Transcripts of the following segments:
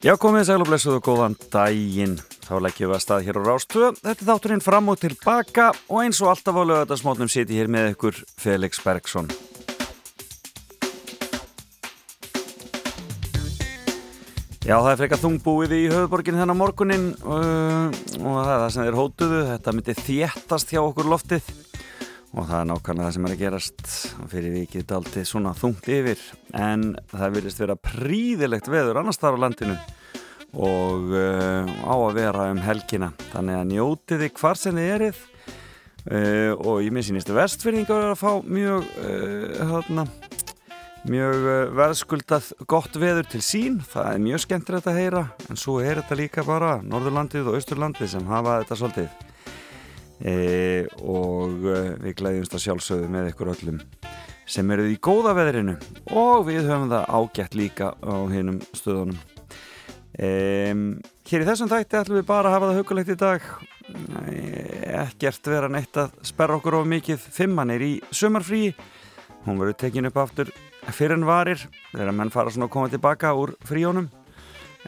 Já, komið sæl og blessuð og góðan daginn. Þá leggjum við að stað hér á Rástöðu. Þetta þátturinn fram og tilbaka og eins og alltaf á lögadagsmótnum siti hér með ykkur Felix Bergsson. Já, það er frekar þungbúið í höfuborgin þennan morgunin uh, og það er það sem þeir hótuðu. Þetta myndi þéttast hjá okkur loftið og það er nákvæmlega það sem er að gerast. Fyrir vikið dalti svona þungt yfir. En það vilist vera príðilegt veður annars þar á landinu. Og uh, á að vera um helgina. Þannig að njótiði hvar sem þið erið uh, og ég minn sínistu vestfyrningar að fá mjög uh, hana, mjög verðskuldað gott veður til sín. Það er mjög skemmtilegt að heyra. En svo er þetta líka bara Norðurlandið og Östurlandið sem hafa þetta svolítið e, og e, við glæðjumst að sjálfsögðu með ykkur öllum sem eruð í góða veðrinu. Og við höfum það ágætt líka á hinnum stöðunum. E, hér í þessum tætti ætlum við bara að hafa það hugulegt í dag. Ekkert vera neitt að sperra okkur of mikið. Fimmann er í sumarfrí hún verður tekin upp aftur fyrir en varir þegar menn fara svona að koma tilbaka úr fríónum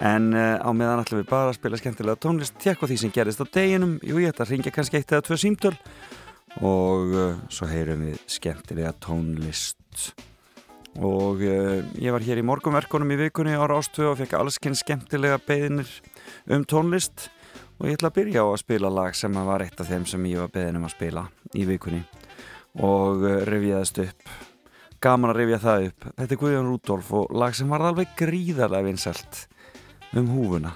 en uh, á meðan ætlum við bara að spila skemmtilega tónlist. Tjekk á því sem gerist á deginum. Jú ég ætla að ringja kannski eitt eða tvö símtöl. Og uh, svo heyrum við skemmtilega tónlist. Og uh, ég var hér í morgunverkunum í vikunni ára ástöðu og fekk allskinn skemmtilega beðinir um tónlist. Og ég ætla að byrja á að spila lag sem var eitt af þeim sem ég var beðin um að spila í vikunni. Og revjaðist upp. Gaman að revja það upp. Þetta er Guðjón Rúdolf og lag sem var alveg gríðarlega vinsælt um húfuna.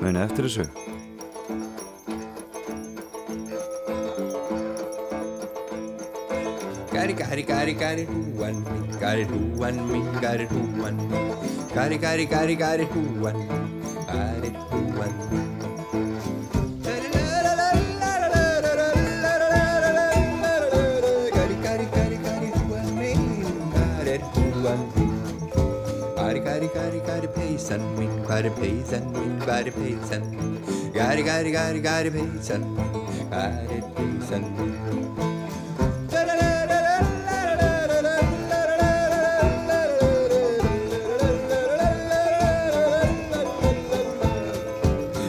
Muni eftir þessu. Gari gari gari gari húan mín, gari húan mín, gari húan mín. Gari gari gari gari húan mín, gari húan mín gari gari peysan mín, gari peysan mín, gari peysan. Mín Gari gari gari gari peysan mín, gari peysan. Mín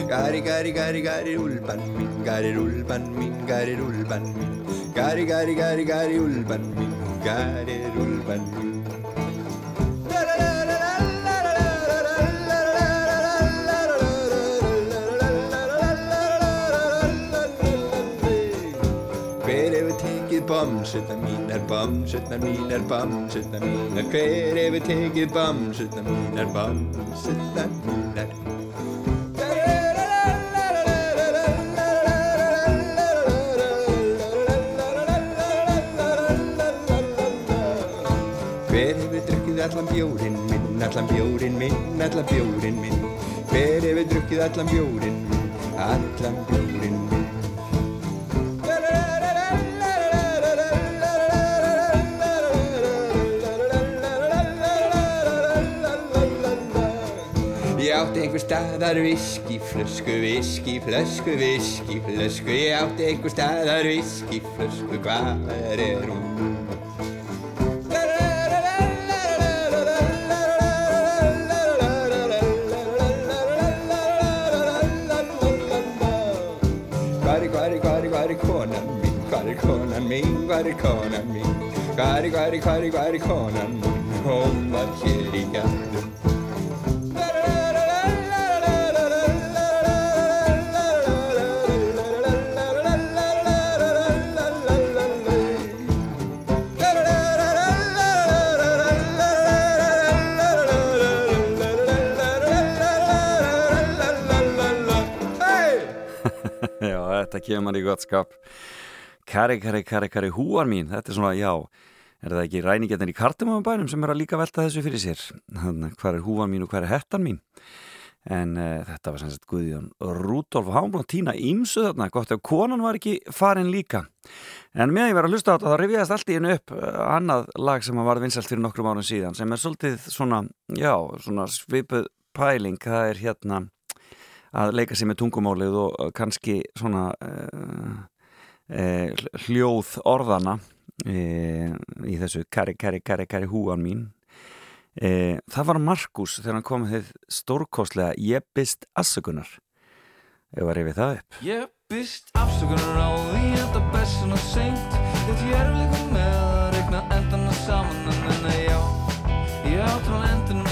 Gari gari gari gari ulpan min gari ulpan min gari ulpan min gari gari gari gari ulpan min gari ulpan min tekið bomsutna mínar, bomsutna mínar, bomsutna mínar Hver hefur tekið bomsutna mínar, bomsutna mínar Hver hefur drukkið allan bjórin minn, allan bjórin minn, allan bjórin minn? Hver hefur drukkið allan bjórin minn, allan bjórin minn átti einhver staðar viskiflösku, viskiflösku, viskiflösku Ég átti einhver staðar viskiflösku, hvað er hún? Hvar er, hvar er, hvar er, hvar er konan mín? Hvar er konan mín? Hvar er konan mín? Hvar er, hvar er, hvar er, hvar er konan mín? Hún var hér í gættum kemur í gott skap. Kari, kari, kari, kari, húar mín Þetta er svona, já Er það ekki ræningetnir í kartumabænum sem er að líka velta þessu fyrir sér? Hvað er húan mín og hvað er hettan mín? En uh, þetta var sem sagt Guðjón Rúdolf Hámblóð Tína Ímsu þarna, gott ef konan var ekki farin líka. En með ég verið að hlusta á þetta þá rifjaðist allt í hennu upp uh, annað lag sem var vinsalt fyrir nokkrum árum síðan sem er svolítið svona, já, svona svipuð pæling, það er hérna að leika sér með tungumálið og kannski svona eh, eh, hljóð orðana eh, í þessu kari, kari, kari, kari húan mín. Það var Markus þegar hann kom þið stórkoslega ég byrst afsökunar. Ef að reyfi það upp. Ég byrst afsökunar á því að það bessin og seint. Þetta ég er líka með að regna endana saman en en já ég átrá endana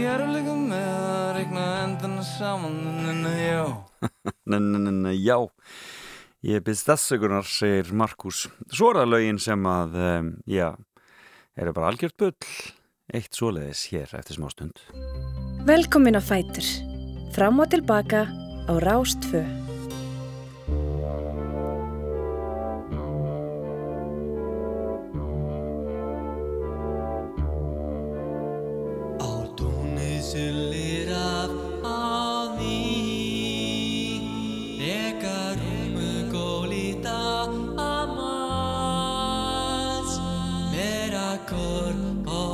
ég eru líka með að regna endana saman. Nenna já. Nenna já. Ég byrst þessökunar, segir Markus Svo er það lögin sem að um, já, eru bara algjört bull. Eitt svoleiðis hér eftir smá stund Velkomin á Fætur. Frám og tilbaka á Rástfö Kor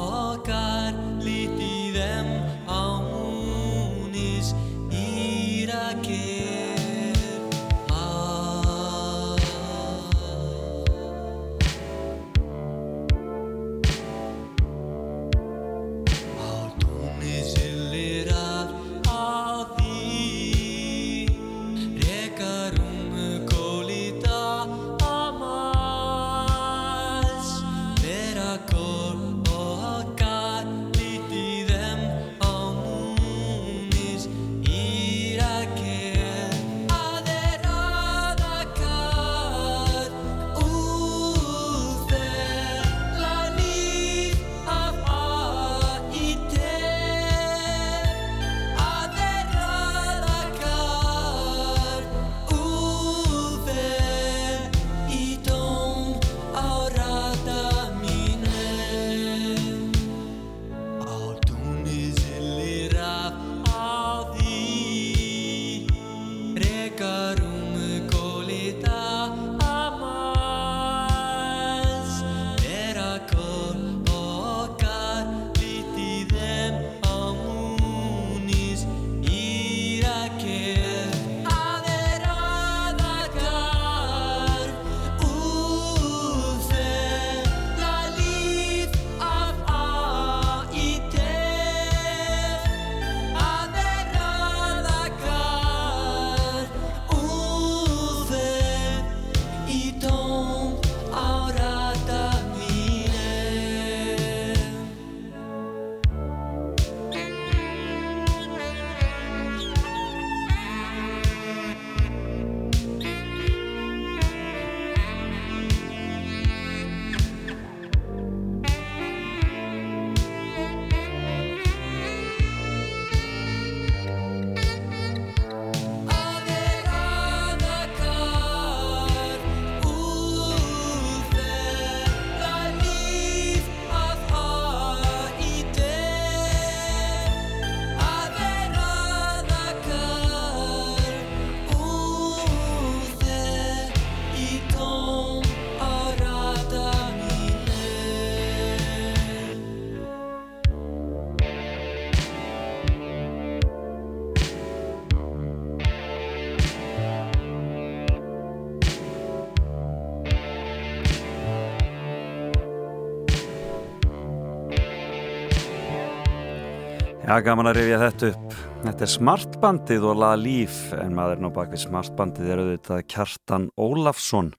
gaman að rifja þetta upp. Þetta er smartbandið og laða líf en maðurinn á bakvið smartbandið er auðvitað Kjartan Ólafsson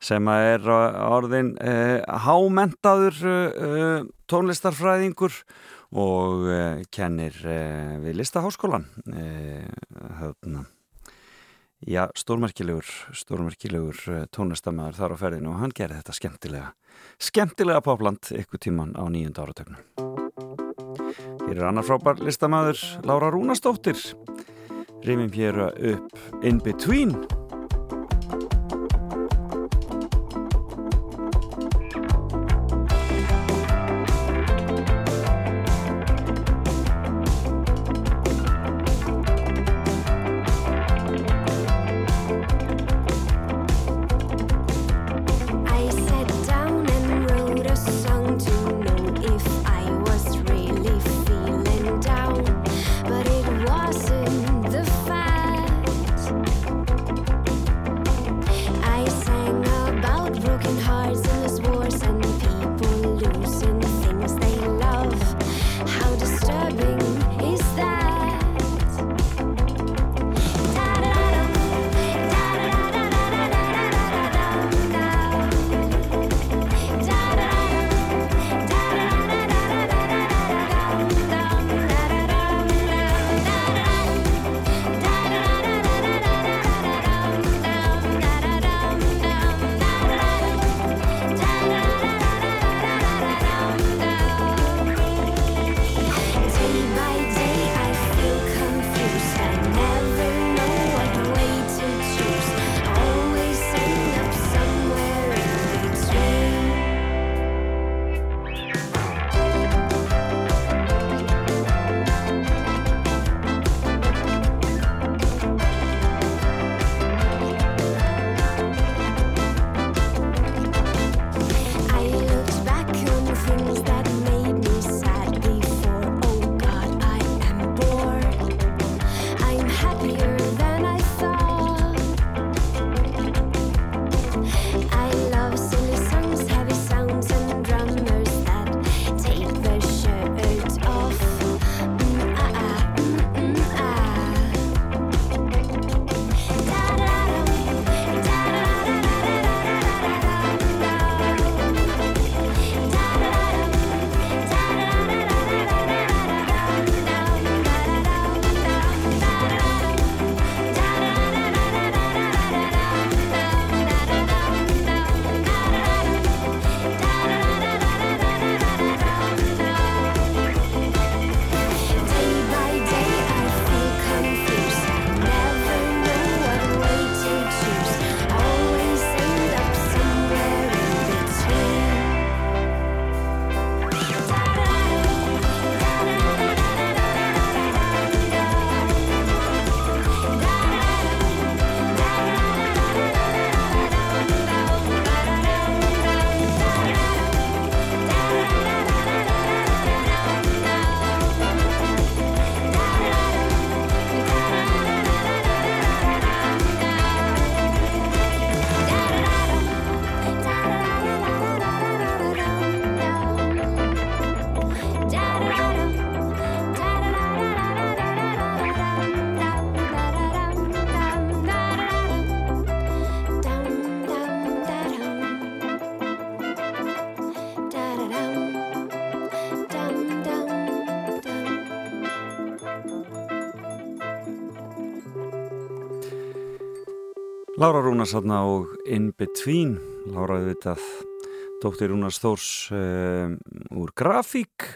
sem er orðin eh, hámentaður eh, tónlistarfræðingur og eh, kennir eh, við listaháskólan. Hérna, já, stórmerkilegur, stórmerkilegur eh, tónlistamæður þar á ferðinu og hann gerði þetta skemmtilega, skemmtilega popland ykkur tíman á nýjunda áratögnum. Hér er annar frábær listamæður Lára Rúnastóttir Rímum hér upp In Between Lára Rúnars þarna og In Between. Lára auðvitað Dóttir Rúnars Þórs um, úr grafík.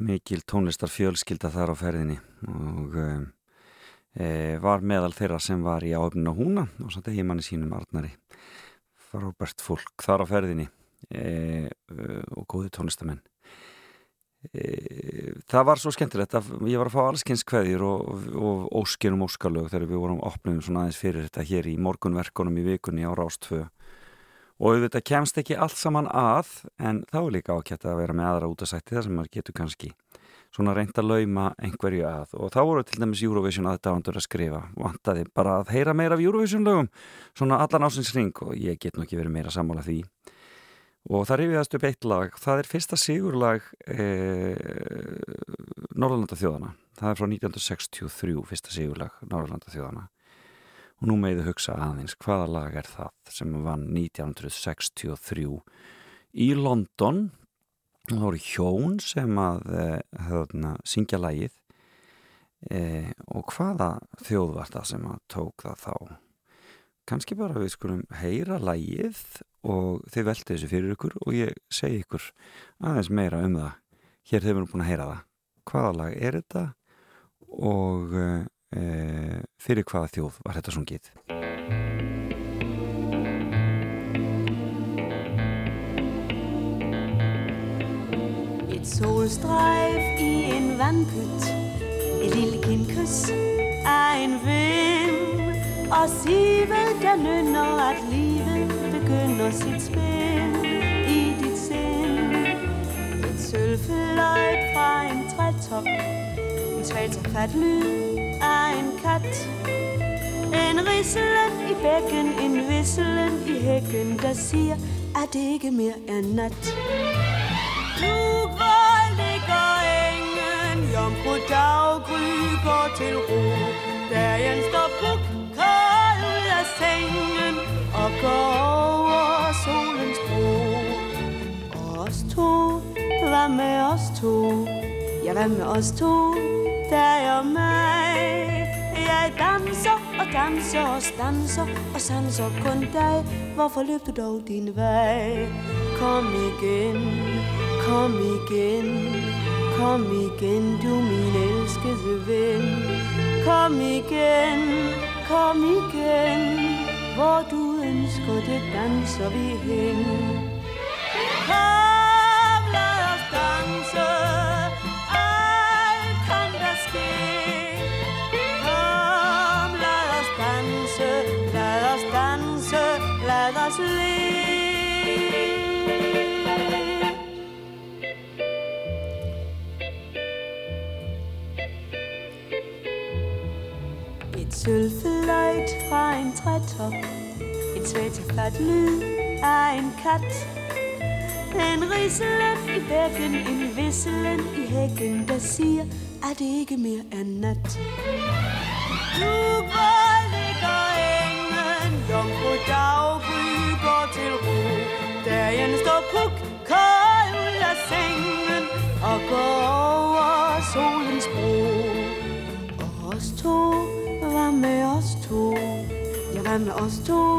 Mikil tónlistar fjölskylda þar á ferðinni og um, e, var meðal þeirra sem var í áöfninu á húna og samt að heimanni sínum Arnari. Frábært fólk þar á ferðinni e, og góði tónlistamenn það var svo skemmtilegt að ég var að fá allskynns kveðjur og, og óskinum óskalög þegar við vorum opnum svona aðeins fyrir þetta hér í morgunverkunum í vikunni á Rástfö og auðvitað kemst ekki allt saman að en þá er líka ákjætt að vera með aðra út að sætti þar sem maður getur kannski svona reynd að lauma einhverju að. Og þá voru til dæmis Eurovision aðdáðandur að skrifa. Vantaði bara að heyra meira af Eurovision lögum svona allan ásins ring og ég get nú ekki verið meira sammála því og það rifiðast upp eitt lag. Það er fyrsta sigurlag e, Norðurlanda þjóðana það er frá 1963 fyrsta sigurlag Norðurlanda þjóðana og nú meðu hugsa aðeins hvaða lag er það sem vann 1963 í London? Það voru hjón sem að e, höfna, syngja lagið. E, og hvaða þjóð var það sem að tók það þá kannski bara við skulum heyra lagið og þið veltu þessu fyrir ykkur og ég segi ykkur aðeins meira um það. Hér þeir eru búin að heyra það. Hvaða lag er þetta og e, fyrir hvaða þjóð var þetta sungið? Et solstrejf i en vandpyt Et lille kindkys af en vind Og Sive, der nynner at livet begynder sit spil i dit sind. Et sølvfløjt fra en trætop En tvalterfat lyd af en kat. En rislen i bækken, en visselen i hækken Der siger, at det ikke mere er nat? Luk, hvor ligger engen? Jomfru daggry går til ro. Dagen står på kold ud af sengen Og går over solens bro Og os to, hvad med os to? Ja, hvad med os to? Dig og mig Jeg danser og danser og danser Og sanser kun dig Hvorfor løb du dog din vej? Kom igen, kom igen Kom igen, du min elskede ven Kom igen, kom igen Hvor du ønsker det danser vi hen. Kom, lad os danse fra en trætop lyd af en kat. En rislen i bækken En visselen i hækken Der siger, at det ikke mere er nat? Nu hvor ligger engen Jomfru daggry går til ro. Dagen står puk, kold af sengen Og går over solen. Med os to?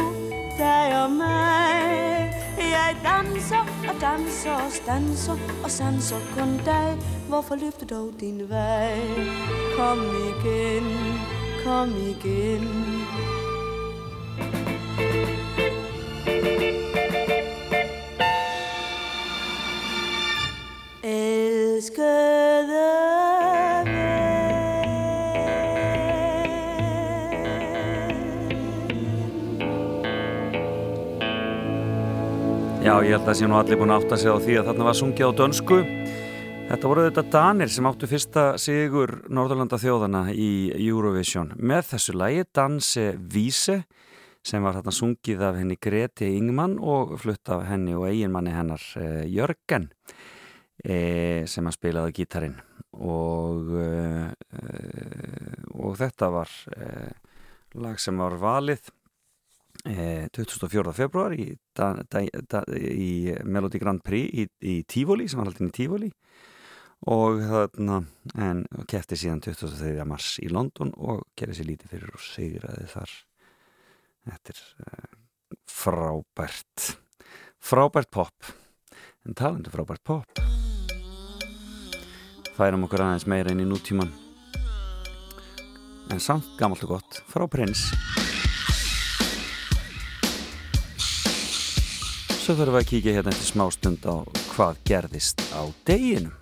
Dig og mig Jeg danser og danser og danser Og sanser kun dig Hvorfor løfter dog din vej? Kom igen, kom igen Elskede Já, ég held að sé nú allir búin að átta sig á því að þarna var sungið á dönsku. Þetta voru þetta Danir sem áttu fyrsta sigur Norðurlanda þjóðana í Eurovision. Með þessu lægi Danse Víse sem var þarna sungið af henni Greti Ingman og flutt af henni og eiginmanni hennar eh, Jörgen eh, sem að spilaði gítarin og, eh, og þetta var lag sem var valið eh, 24. februar í, í Melody Grand Prix í, í Tivoli sem var haldin í Tivoli og þarna en kefti síðan 23. mars í London og gerði sér lítið fyrir og sigraði þar þetta er uh, frábært frábært pop en talandi frábært pop færum okkur aðeins meira inn í nútíman en samt gammalt og gott frá prins svo þurfum við að kíkja hérna eftir smá stund á hvað gerðist á deginum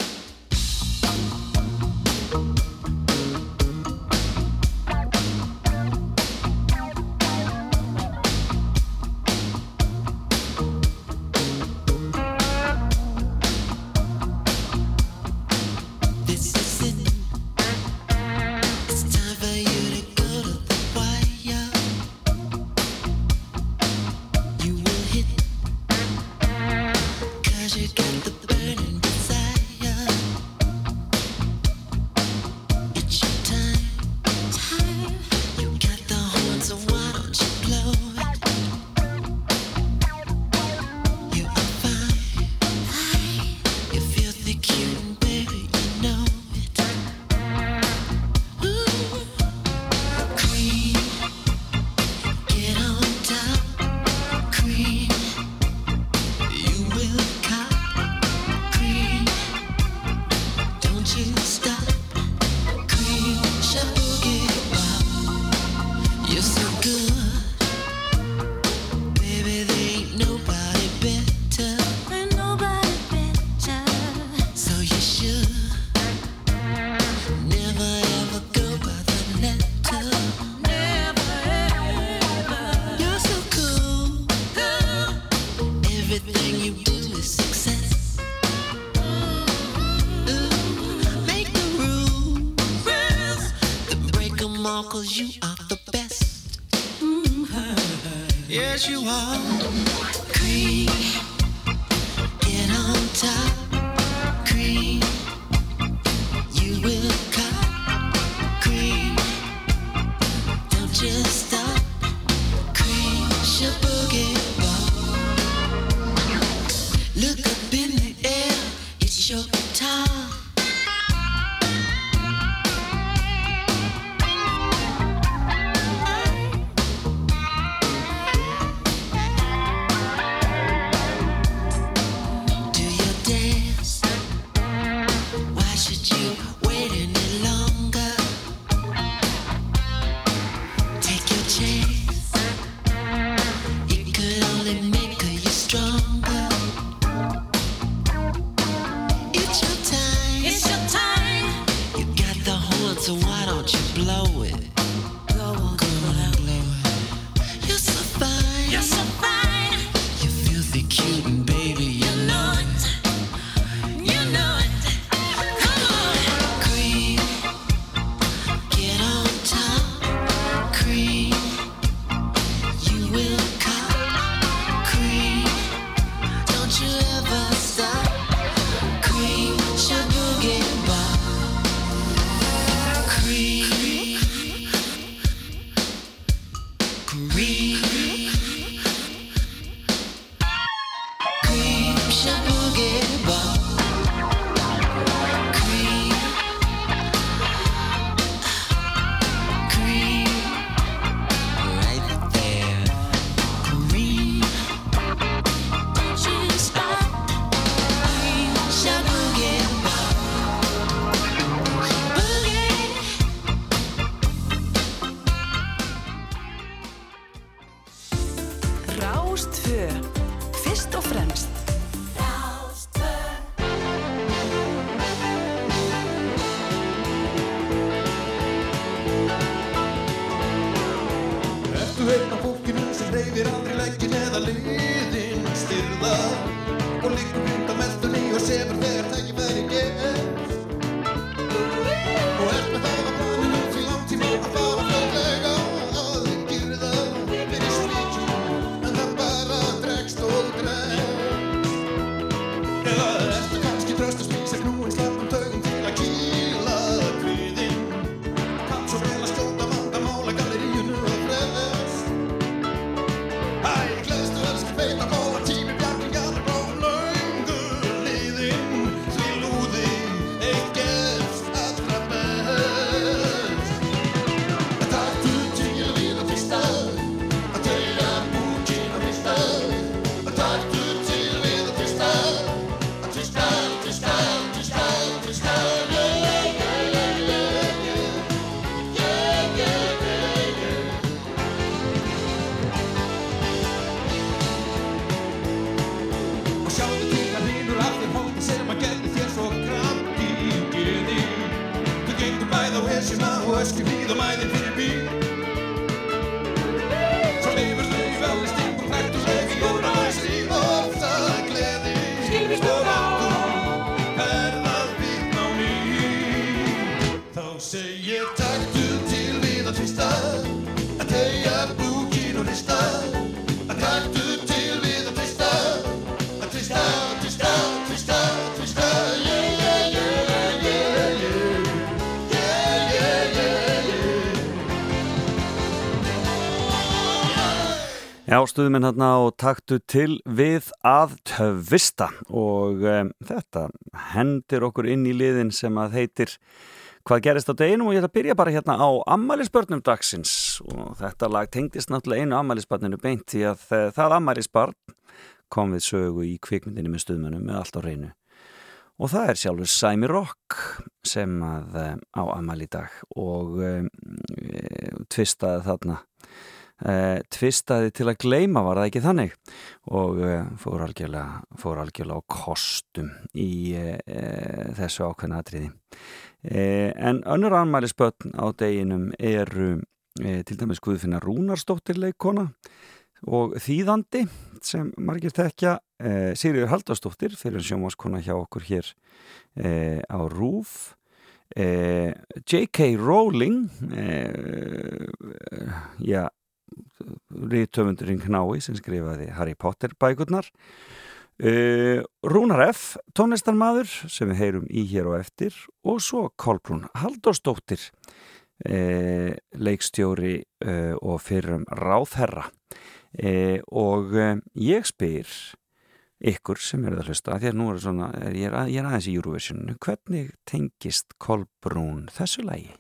love. stuðminn hérna og taktu til við að töfvista og um, þetta hendir okkur inn í liðin sem að heitir hvað gerist á deginum? Og ég ætla að byrja bara hérna á ammælisbörnum dagsins. Og þetta lag tengdist náttúrulega einu ammælisbarninu beint því að eh, það ammælisbarn kom við sögu í kvikmyndinni með stuðmönnum með allt á reynu og það er sjálfur Sæmi Rokk sem að eh, á ammæli dag. Og e, tvistaði þarna eh, tvistaði til að gleima var það ekki þannig og eh, fór algjörlega fór algjörlega á kostum í eh, þessu ákveðna atriði eh, en önnur anmæli spötn á deginum eru eh, til dæmis Guðfinna Rúnarstóttir leikona og þýðandi sem margir tekja eh, Siriður Haldarstóttir fyrir sjómaskona hjá okkur hér á Rúf Eh, J.K. Rowling eh, já, ríðtöfundurinn Knái sem skrifaði Harry Potter bækurnar uh, Rúnar F tónlistarmadur sem við heyrum í hér og eftir og svo Kolbrún Halldórsdóttir uh, leikstjóri uh, og fyrrum ráðherra og ég spyr ykkur sem eru að hlusta því að nú er svona, er, ég, er, að- ég er aðeins í Eurovision hvernig tengist Kolbrún þessu lagi?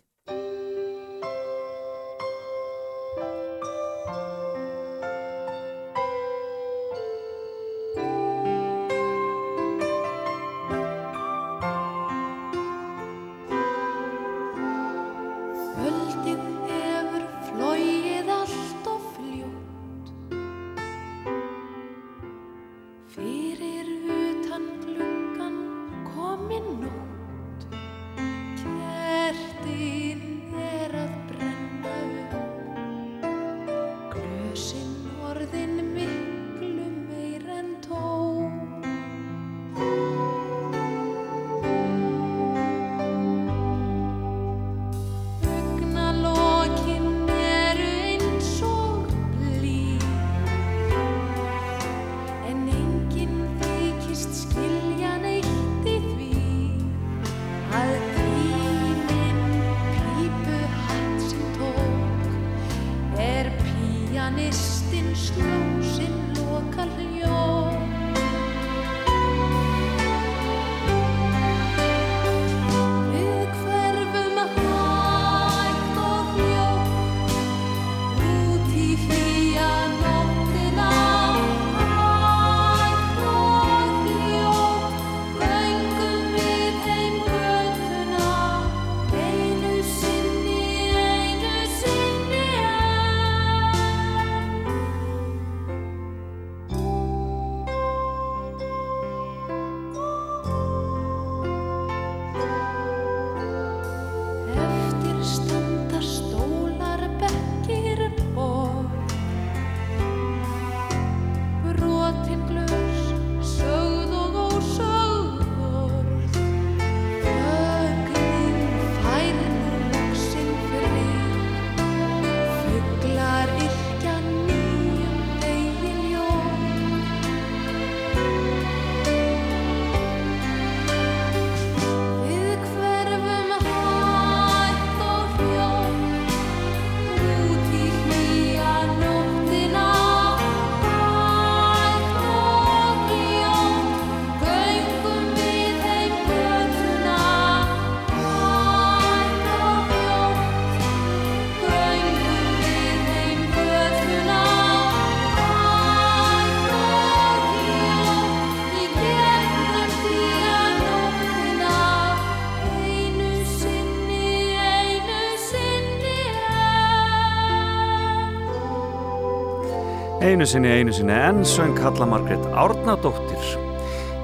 Einu sinni, einu sinni, en söng Halla Margrét Árnadóttir.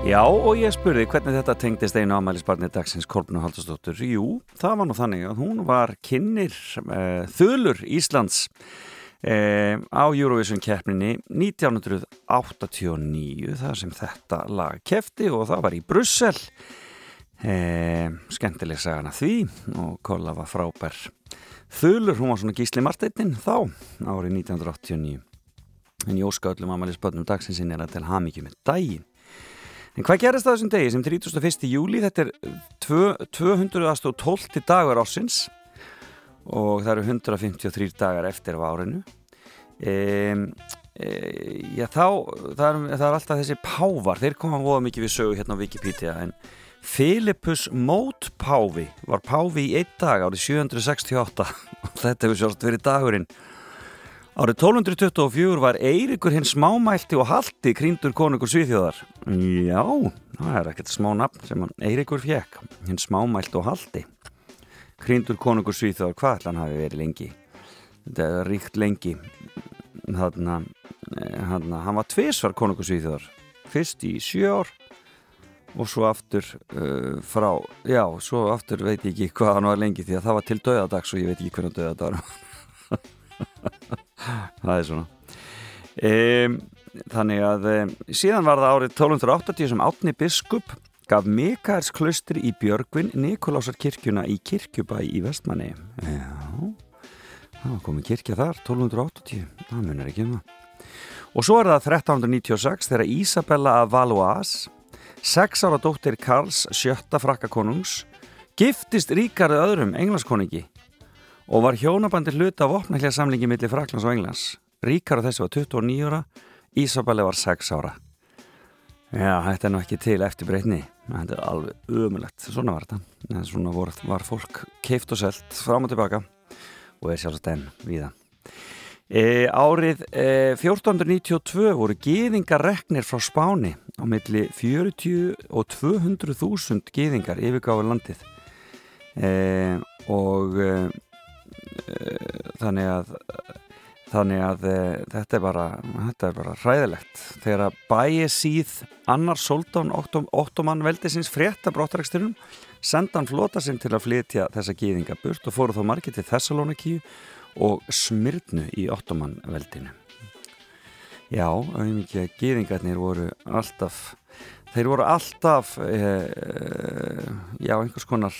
Já, og ég spurði hvernig þetta tengdist einu ámælisbarni dagsins Kolbjörn Haldursdóttur. Jú, það var nú þannig að hún var kynnir uh, þulur Íslands uh, á Eurovision keppninni 1989, þar sem þetta lag kefti og það var í Brussel. Uh, skemmtileg sagan að því og Kolla var frábær. Þulur, hún var svona gísli Marteinin þá, árið 1989 en ég óska öllum amælisbönnum dagsins sinni er að til hamingju með daginn. En hvað gerist það þessum degi sem 31. júli, þetta er tvö- 212. dagur ásins og það eru 153 dagar eftir af árinu. E, e, já, þá, það er, það er alltaf þessi pávar, þeir koma voða mikið við sögu hérna á Wikipedia, en Filipus Mótpávi var pávi í einn dag árið 768 og þetta hefur sjálft verið dagurinn Árið 1224 var Eiríkur hinn smámælti og haldi krýndur konungur Svíþjóðar. Já, það er ekkert smá nafn sem hann Eiríkur fekk, hinn smámælti og haldi. Krýndur konungur Svíþjóðar, hvað ætla hann hafi verið lengi? Þetta er ríkt lengi. Þarna, þarna, hann var tvisvar konungur Svíþjóðar. Fyrst í sjö ár og svo aftur uh, frá, já, svo aftur veit ég ekki hvað hann var lengi því að það var til döðadags og ég veit ekki hvernig döðadagur var. Það er svona um, þannig að síðan var það árið 1280 sem Átni Biskup gaf Mikaels klaustri í Björgvin Nikolásar kirkjuna í kirkjubæ í Vestmanni. Já, það var komið kirkja þar, 1280, það munar ekki um það. Og svo er það 1396 þegar Isabella af Valois, sex ára dóttir Karls sjötta frakkakonungs, giftist ríkarið öðrum englanskoningi og var hjónabandi hluta af opnæklega samlingi millir Fraklands og Englands. Ríkarið þessi var 29 ára, Isabella var 6 ára. Já, þetta er nú ekki til eftir breytni. Þetta er alveg umulett. Svona var þetta. Svona var, var fólk keift og selt fram og tilbaka og er sjálfsagt enn við það. E, árið e, 1492 voru gýðingar reknir frá Spáni á milli 40 og 200.000 gýðingar yfirgáfi landið e, og e, þannig að þannig að e, þetta er bara þetta er bara hræðilegt. Þegar að bæi síð annar soldán óttomann veldisins frétta brottaræksturinn senda hann flota sinn til að flytja þessa gýðinga burt og fóru þá margir til Thessaloniki og Smyrnu í óttomann veldinu. Já, auðvitað gýðingarnir voru alltaf þeir voru alltaf e, já, einhvers konar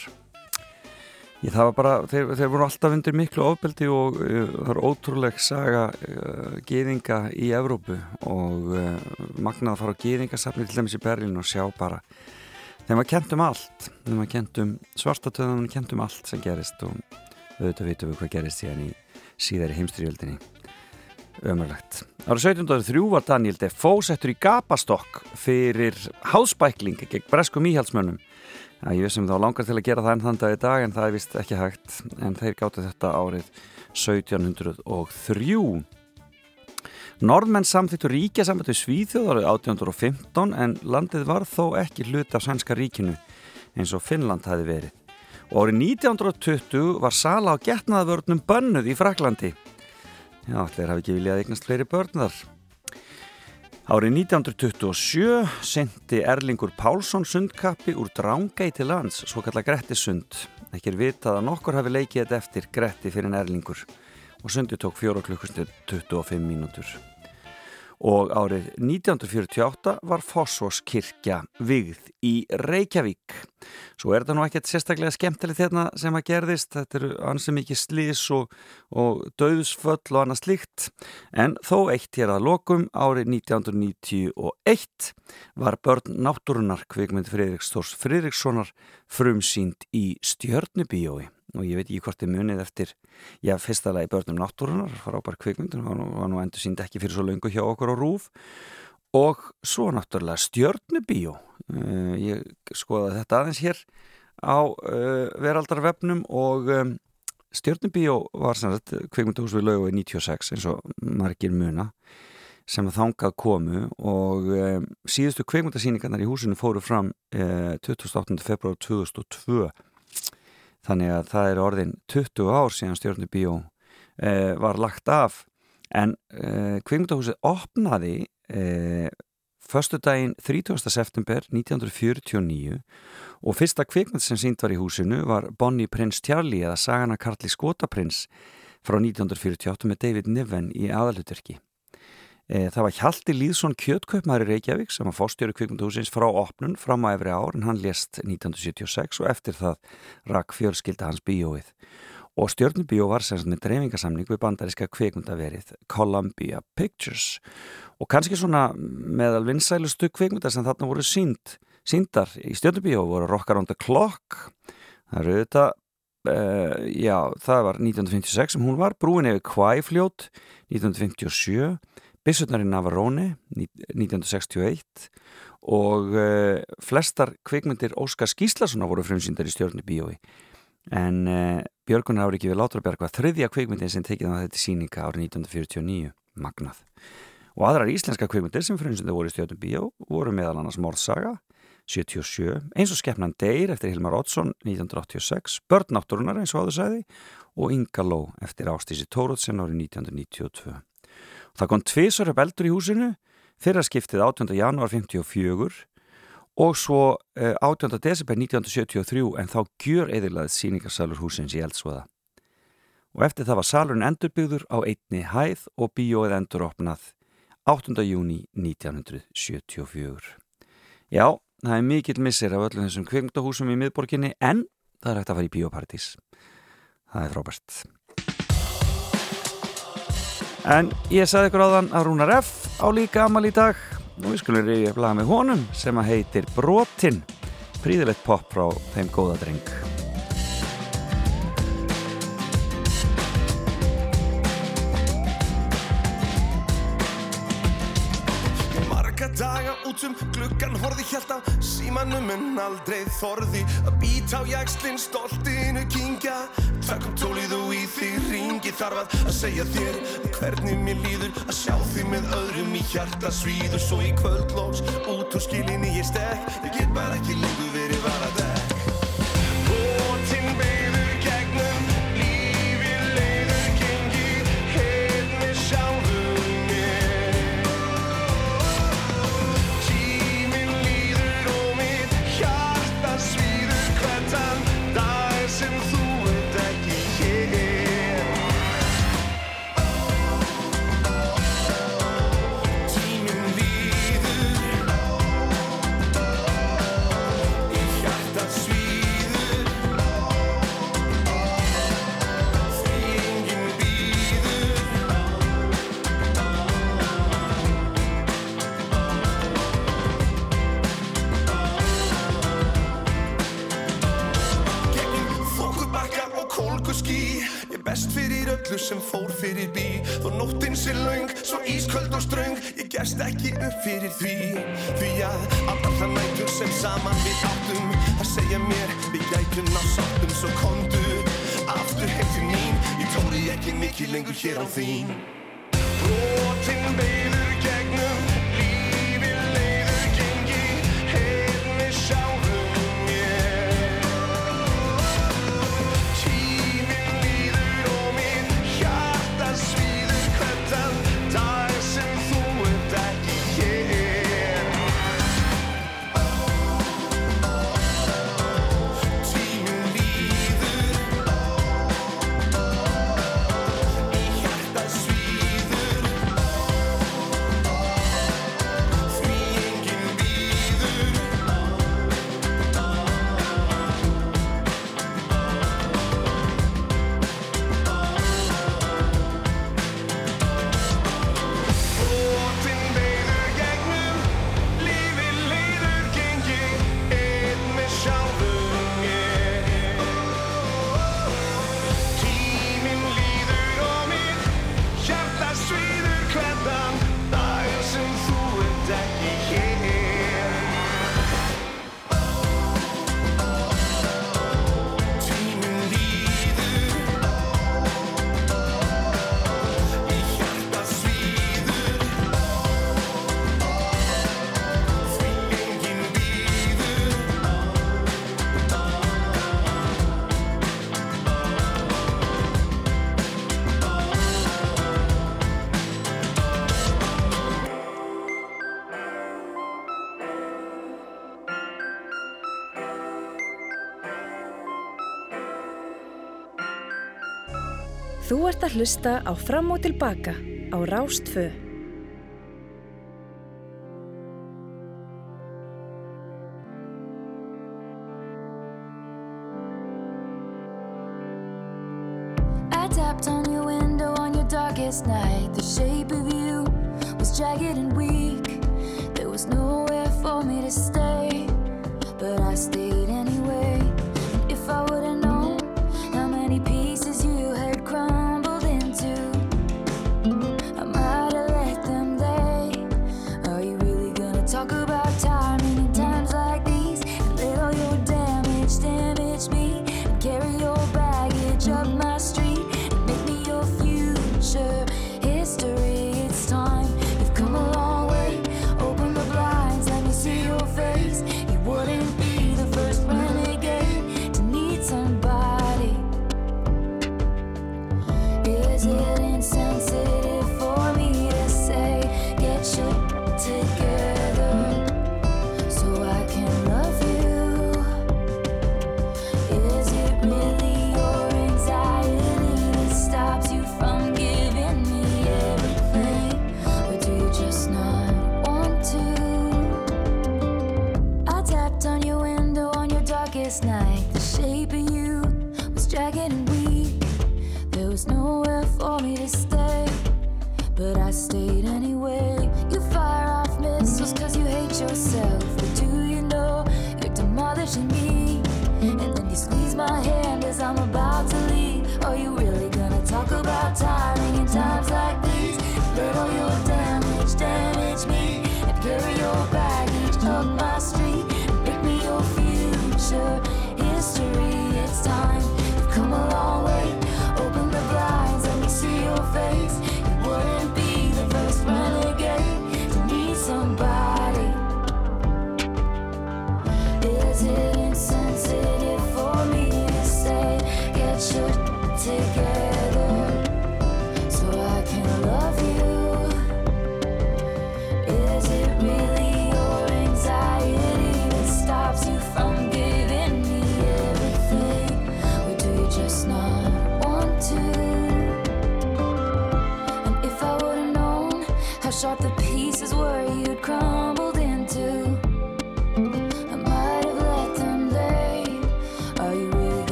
Ég, það var bara, þeir, þeir voru alltaf undir miklu ofbeldi og uh, það er ótrúleg saga uh, gýðinga í Evrópu og uh, magnað að fara á gýðingasafni til dæmis í Berlin og sjá bara þeim að kentum allt. Þeim að kentum svartatöðunum kentum allt sem gerist og auðvitað veitum við hvað gerist síðan í síðari heimstriðjöldinni ömurlegt. Ára 1703 var Daniel Defoe settur í gapastokk fyrir hásbækling gegn breskum íhaldsmönnum Já, ég vissum þá langar til að gera það enn þann dag í dag en það er vist ekki hægt. En þeir gáttu þetta árið 1703 Norðmenn samþýttu ríkja samvættu Svíþjóð árið 1815 en landið var þó ekki hlut af sænska ríkinu eins og Finnland hafi verið. Og árið 1920 var sala á getnaðavörnum bönnuð í Fraklandi Já, allir hafi ekki viljað eignast fleiri börnar Árið 1927 sendi Erlingur Pálsson sundkappi úr Drángæi til lands, svo kalla Grettisund. Ekki er vitað að nokkur hafi leikið þetta eftir Gretti fyrir en Erlingur og sundi tók 4 klukkustund 25 mínútur. Og árið 1948 var Fossvorskirkja vigð í Reykjavík. Svo er þetta nú ekkert sérstaklega skemmtilegt hérna sem að gerðist. Þetta eru ansið mikið slís og, og döðsföll og annað slíkt. En þó eitt hér að lokum árið 1991 var börn náttúrunar kvikmynd Fridriks Þórs Fridrikssonar frumsýnd í Stjörnubíói og ég veit ekki hvort þið munið eftir já, fyrsta lagi börnum náttúrunar frábær nú, var nú endur sínd ekki fyrir svo laungu hjá okkur á Rúf og svo náttúrulega stjörnubíó uh, ég skoða þetta aðeins hér á uh, veraldarvefnum og um, stjörnubíó var sagt, kvikmynduhús við laugu í 96 eins og margir muna sem að þangað komu og um, síðustu kvikmyndasýningarnar í húsinu fóru fram uh, 28. februar 2002 þannig að það er orðin 20 ár síðan stjórnubíó eh, var lagt af en eh, kvikmyndahúsið opnaði eh, förstu daginn 30. september 1949 og fyrsta kvikmynd sem sínt var í húsinu var Bonnie Prince Charlie eða Sagana Karli Skotaprins frá 1948 með David Niven í aðalutverki Það var Hjalti Lýðsson kjötkaupmæri Reykjavík sem var fórstjóri kvikmyndahúsins frá opnun fram á efri ár en hann lést 1976 og eftir það rakk fjölskylda hans bíóið. Og stjórnubíó var semst með dreifingasamning við bandaríska kvikmyndaverið Columbia Pictures. Og kannski svona meðal vinsælustu kvikmynda sem þarna voru sínd, síndar í stjórnubíó voru Rock Around the Clock, það eru þetta, uh, já það var 1956 sem hún var, Brúin eða Kvæfljót 1957 Bissutnar í Navarone 1961 og uh, flestar kvikmyndir Óskar Skíslasonar voru frumsýndar í stjórni bíói en uh, Björgunar ári ekki við Látrabjörg var þriðja kvikmyndin sem tekið á þetta síninga árið 1949 magnað og aðrar íslenska kvikmyndir sem frumsýndar voru í stjórni bíó voru meðal annars Morðsaga 77, eins og Skeppnan Deyr eftir Hilmar Oddsson 1986 Börnátturunar eins og áður sæði og Ingaló eftir Ástísi Tórótsen árið 1992 Það kom tvisar upp eldur í húsinu, fyrra skiptið 18. janúar 54 og svo eh, 18. desember 1973 en þá gjur eðilaðið síningarsalur húsins í eldsvoða og eftir það var salurinn endurbyggður á einni hæð og bíóið enduropnað 8. júni 1974 Já, það er mikill missir af öllum þessum kvirmdahúsum í miðborginni en það er hægt að fara í bíópartís það er frábært En ég sagði ykkur á þann að Rúnar F á líka amal í dag Nú skulum við reyja blaga með honum sem að heitir Brotin. Príðilegt pop frá þeim góða dreng. Marga daga út um gluggan horði hjálta tímanum en aldrei þorði að býta á jakslinn stoltinu kingja Takkum tólið og í því ringi þarf að að segja þér hvernig mér líður að sjá því með öðrum í hjarta svíður svo í kvöldlós út úr skilinni ég stekk ég get bara ekki lengur verið varða ekki upp fyrir því. Því að af allar nætur sem saman við áttum Það segja mér við gætum ná sáttum Svo kondu aftur heim til mín. Ég tóri ekki mikið lengur hér á þín. Þú ert að hlusta á Fram og Tilbaka á Rástföð.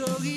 Eins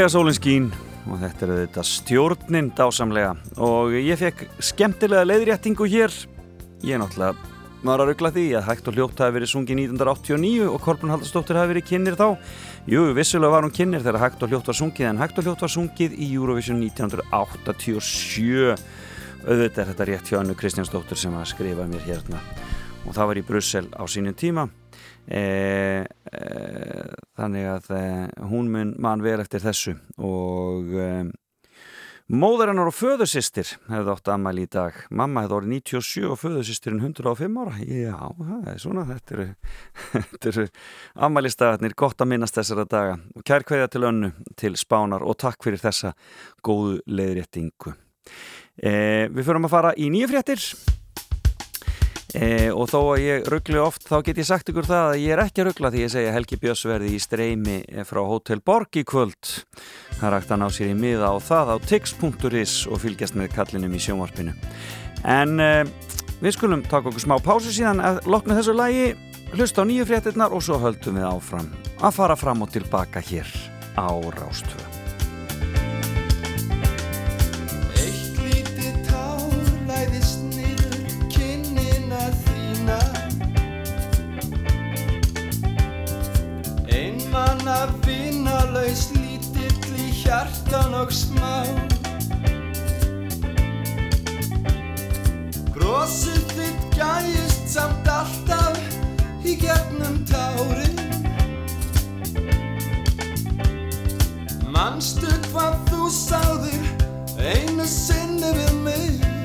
Þegar sólinn skín og þetta er þetta stjórnin dásamlega. Og ég fekk skemmtilega leiðréttingu hér. Ég náttúrulega maður að ruggla því að hægt og hljótt hafi verið sungið 1989 og Kolbrun Haldarsdóttir hafi verið kynir þá. Jú, vissulega var hún kynir þegar hægt og hljótt var sungið en hægt og hljótt var sungið í Eurovision 1987 auðvitað er þetta rétt hjá Annu Kristjánsdóttir sem að skrifa mér hérna. Og það var í Brussel á sínum tíma e, e, þannig að e, hún mun mann vel eftir þessu og móður hennar og föðursistir hefði átt ammæli í dag. Mamma hefði orðið 97 og föðursistirinn 105 ára. Já, það er svona þetta eru, eru ammælistagarnir gott að minnast þessara daga. Og kær hverja til önnu til spánar og takk fyrir þessa góðu leiðréttingu. Við förum að fara í nýju fréttir E, og þó að ég ruggli oft þá get ég sagt ykkur það að ég er ekki að ruggla því ég segja Helgi Björns verði í streymi frá Hotel Borg í kvöld. Það hægt að ná sér í miða á það á tix.is og fylgjast með kallinum í sjónvarpinu. En e, við skulum taka okkur smá pásu síðan að lokna þessu lægi hlusta á nýju fréttinnar og svo höldum við áfram að fara fram og tilbaka hér á Rástvö Einmann að vinalaus lítill í hjartan og smá. Brosið þitt gæjist samt alltaf í gegnum tárin. Manstu hvað þú sáðir einu sinni við mig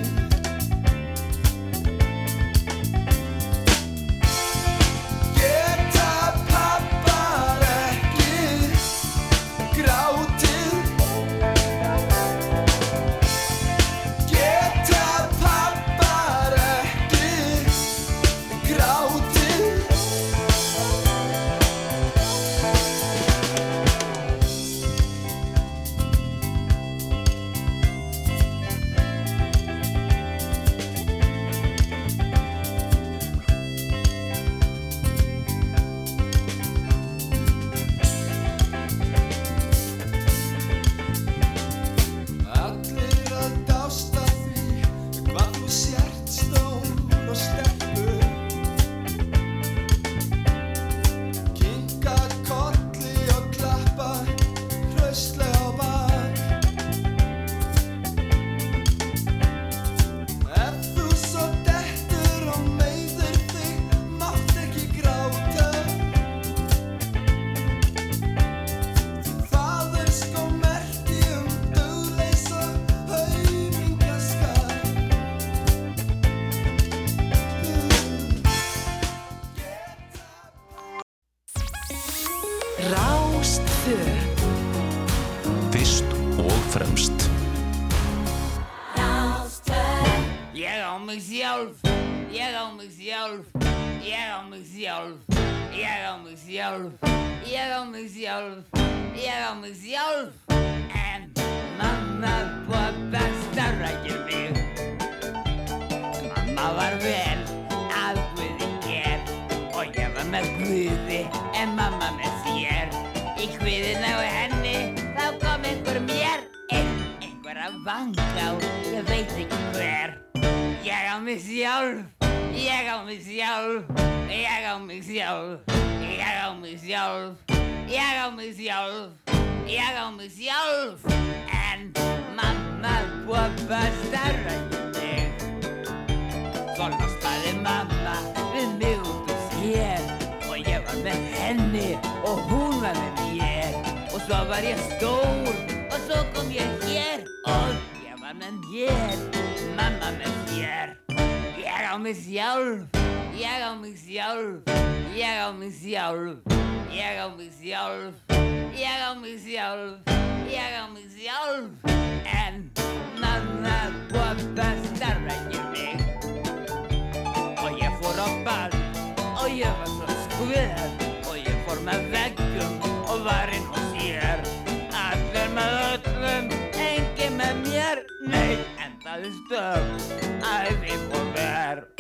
engin með mér nei, endaði stöð að við fór ver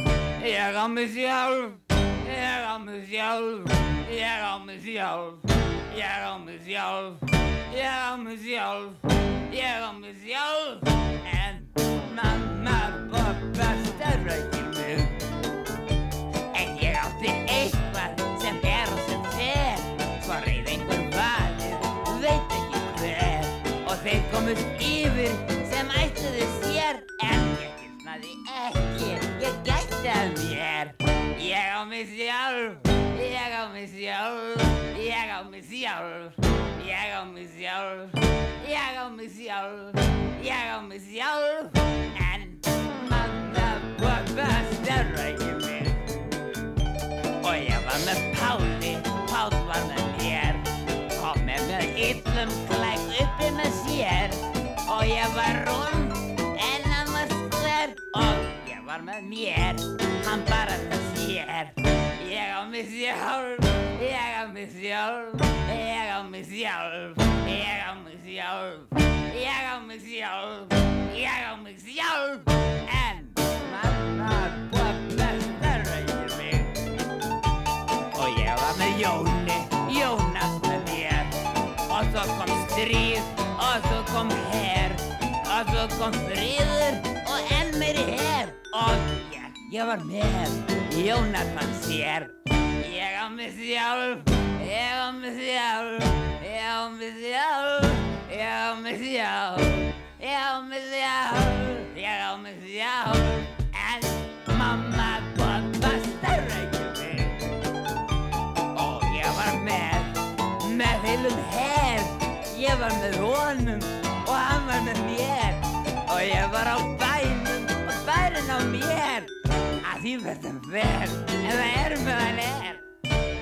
Ég á mig sjálf, ég á mig sjálf, ég á mig sjálf, ég á mig sjálf, ég á mig sjálf, ég á mig sjálf. En mamma, pappa stærra ekki mig. En ég átti eitthvað sem er og sem fer, svo reyð einhver valið, veit ekki hver. Og þeir komust yfir sér, en ég gilnaði ekki, ég gætti að mér. Ég á mig sjálf, ég á mig sjálf, ég á mig sjálf, ég á mig sjálf, ég á mig sjálf, ég á mig sjálf, en mamma, pappa stærra ekki mig. Og ég var með Páli, Pál var með mér. Kom með með illum Og ég var með mér, hann bara með sér Ég á mig sjálf, ég á mig sjálf Ég á mig sjálf, ég á mig sjálf Ég á mig sjálf, ég á mig sjálf. En mamma, pappa, stærra ekki mig Og ég var með Jóni, Jónas með mér. Og svo kom stríð, og svo kom her Og svo kom friður, meiri her Og ég, ég var með, Jónas mann sér. Ég á mig sjálf, ég á mig sjálf. Ég á mig sjálf, ég á mig sjálf. Ég á mig sjálf, ég á mig sjálf. En mamma, pappa, stærra ekki mig Og ég var með, með heilum her. Ég var með honum og hann var með mér. Og ég var á Verðum ver, en það er með hann er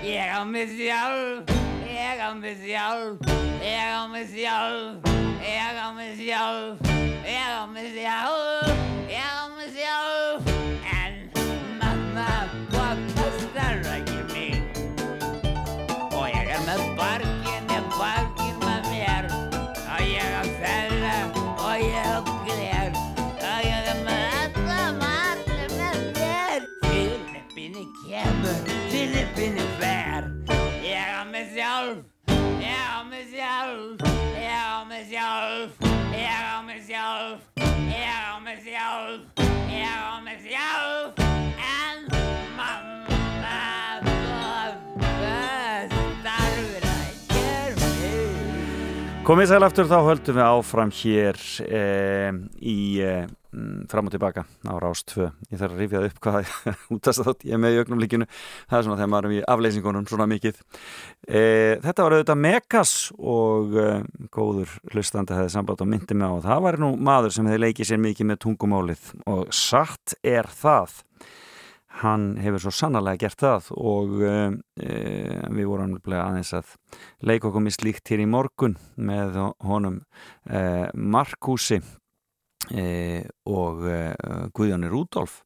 Ég á mig sjálf, ég á mig sjálf Ég á mig sjálf, ég á mig sjálf Ég á mig sjálf, ég á mig sjálf Filippinni fer Ég á mig sjálf, ég á mig sjálf. Ég á mig sjálf, ég á mig sjálf. Ég á mig sjálf, Komið sæl aftur þá höldum við áfram hér e, í e, fram og tilbaka á Rás 2 ég þarf að rifjað upp hvað útast þátt ég er með í augnumlíkinu það er svona þegar maður er í afleysingunum svona mikið. E, þetta var auðvitað Megas og e, góður hlustandi hefði samband og myndi mig á það var nú maður sem hefði leikið sér mikið með tungumálið. Og satt er það hann hefur svo sannarlega gert það og e, við vorum aðeins að leika okkur með slíkt hér í morgun með honum e, Markúsi e, og e, Guðjóni Rúdolf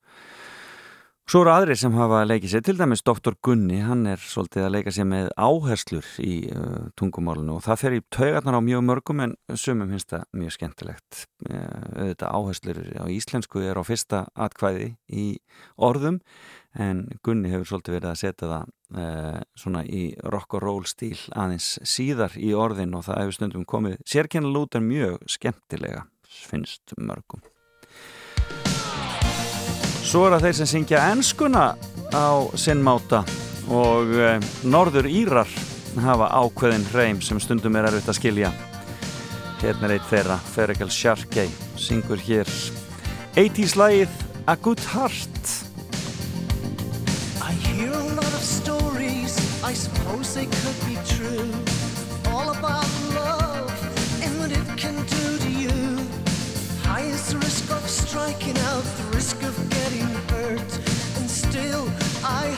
Svo eru aðrir sem hafa leikið sér, til dæmis Dr. Gunni, hann er svolítið að leika sér með áherslur í uh, tungumálinu og það fer í taugarnar á mjög mörgum en sumum finnst það mjög skemmtilegt. Uh, auðvitað áherslur á íslensku er á fyrsta atkvæði í orðum en Gunni hefur svolítið verið að setja það uh, svona í rock and roll stíl aðeins síðar í orðin og það hefur stundum komið sérkennilega út en mjög skemmtilega finnst mörgum. Svo er það þeir sem syngja enskuna á sinnmáta og e, norður Írar hafa ákveðin hreim sem stundum er erfitt að skilja. Hérna er eitt þeirra, Feregal Sharkey, syngur hér 80's lagið A Good Heart. I hear a lot of stories, I suppose they could be true. All about love and what it can do to you. High is the risk of striking out, I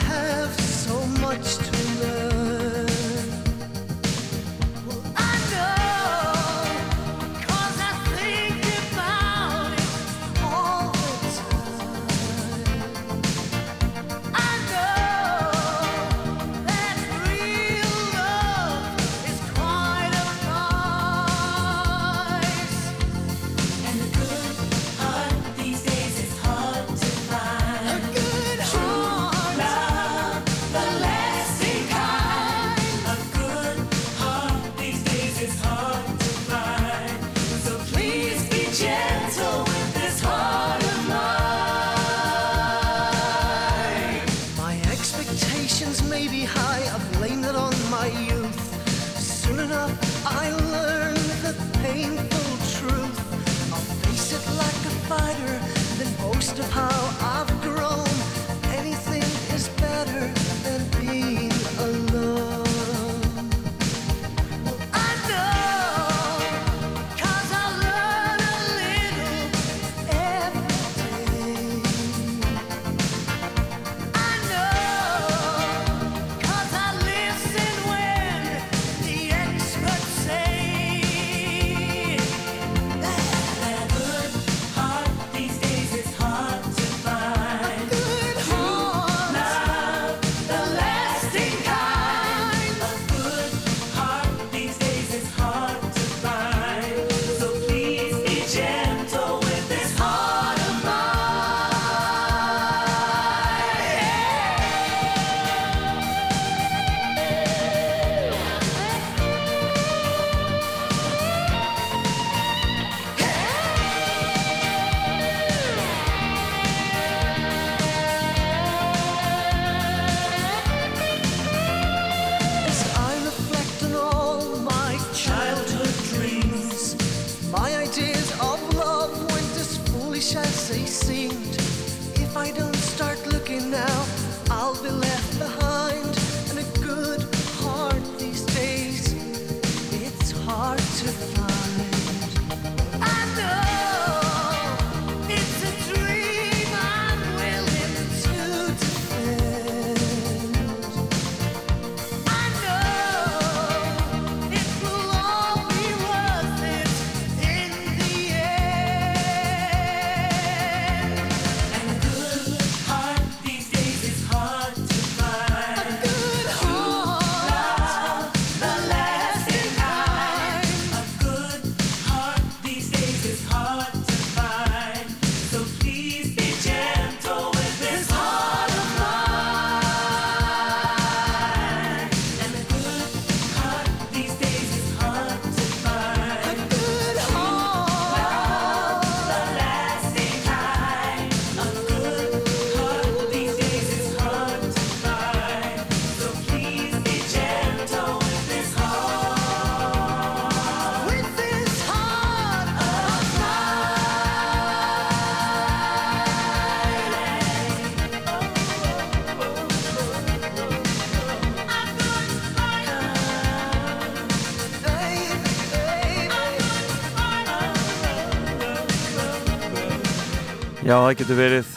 Já, það getur verið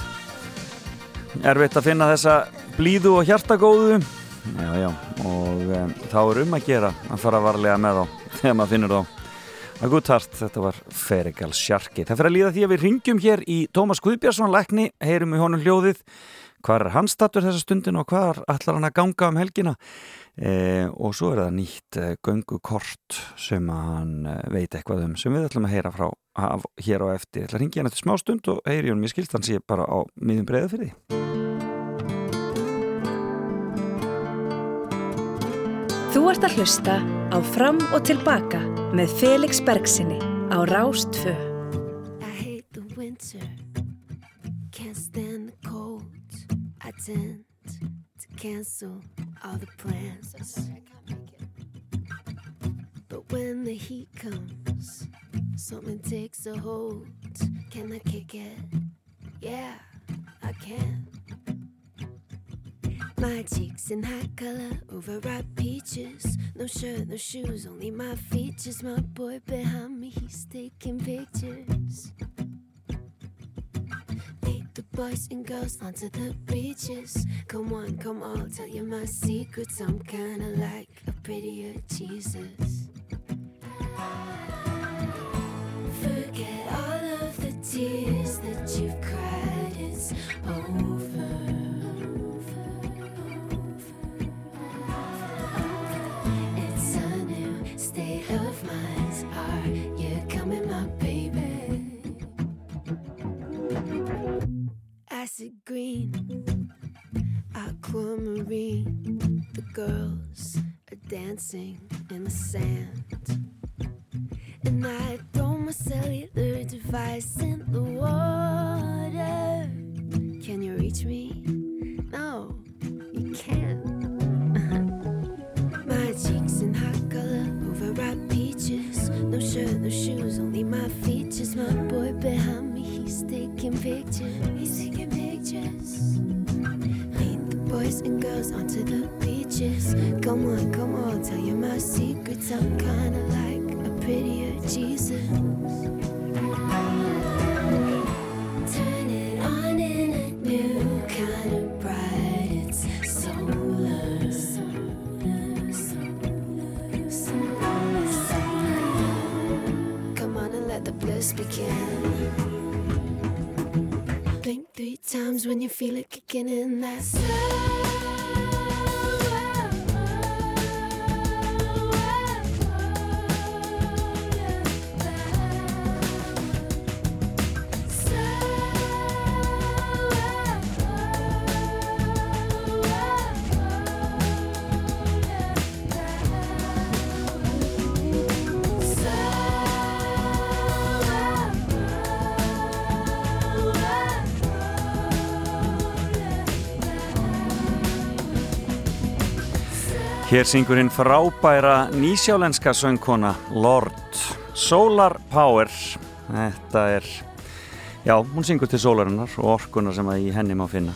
erfitt að finna þessa blíðu og hjartagóðu. Já, já, og um, þá er um að gera að fara varlega með þá þegar maður finnur þá. Að gútt hart, þetta var Ferigal Sjarki. Það fyrir að líða því að við ringjum hér í Tómas Guðbjörnsson lækni, heyrum í honum hljóðið. Hvað er hans statur þessa stundin og hvað ætlar hann að ganga um helgina e, og svo er það nýtt e, göngukort sem hann e, veit eitthvað um sem við ætlum að heyra frá af, hér á eftir, ég ætla að ringja hann eftir smá stund og heyri honum, ég skilt hann sé bara á miðjum breiða fyrir því Þú ert að hlusta á Fram og Tilbaka með Felix Bergsinni á Rástfö. I hate the winter, can't stand the cold. I tend to cancel all the plans. But when the heat comes, something takes a hold. Can I kick it? Yeah, I can. My cheeks in hot color, overripe peaches. No shirt, no shoes, only my features. My boy behind me, he's taking pictures. Boys and girls onto the beaches. Come on, come on, tell you my secrets. I'm kinda like a prettier Jesus. Forget all of the tears that you've cried, it's over. It's a new state of mind. Are Acid green, aquamarine. The girls are dancing in the sand. And I throw my cellular device in the water. Can you reach me? No, you can't. my cheeks in hot color, overripe peaches. No shirt, no shoes, only my features. My boy behind me, he's taking pictures beaches. Lead the boys and girls onto the beaches. Come on, come on, tell you my secrets. I'm kinda like a prettier Jesus. Feel it kicking in. That's Hér syngur hinn frábæra nýsjálenska söngkona Lord. Solar Power. Þetta er Já, hún syngur til sólarinnar og orkunar sem að í henni má finna.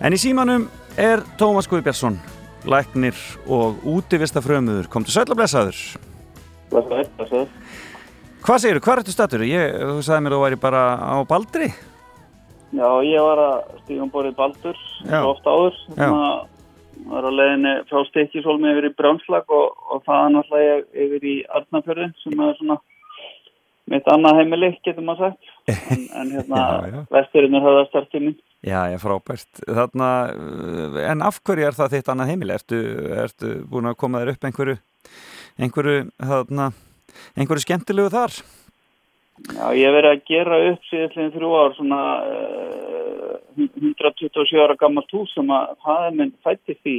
En í símanum er Tómas Guðbjörnsson læknir og útivista frömuður Komdu sæl og blessaður. Blessaður, blessaður. Hvað segirðu, hvað ertu statur? Ég, þú sagði mér að þú væri bara á Baldri. Já, ég var að stíga um borðið Baldur ofta áður svona, var á leiðinni frá Stikkisólmi yfir í Brjónslag og, og það er náttúrulega ég yfir í Arnafjörði sem er svona mitt annað heimili, getur maður sagt en, en hérna, vesturinn er höfða starftíminn Já, já, frábært. Þarna, uh, en af hverju er það þitt annað heimili? Ertu, ertu búin að koma þér upp einhverju, einhverju, þarna, einhverju skemmtilegu þar? Já, ég hef verið að gera upp síðan þrjú ár svona uh, 127 ára gammalt hús sem að er minn fættist í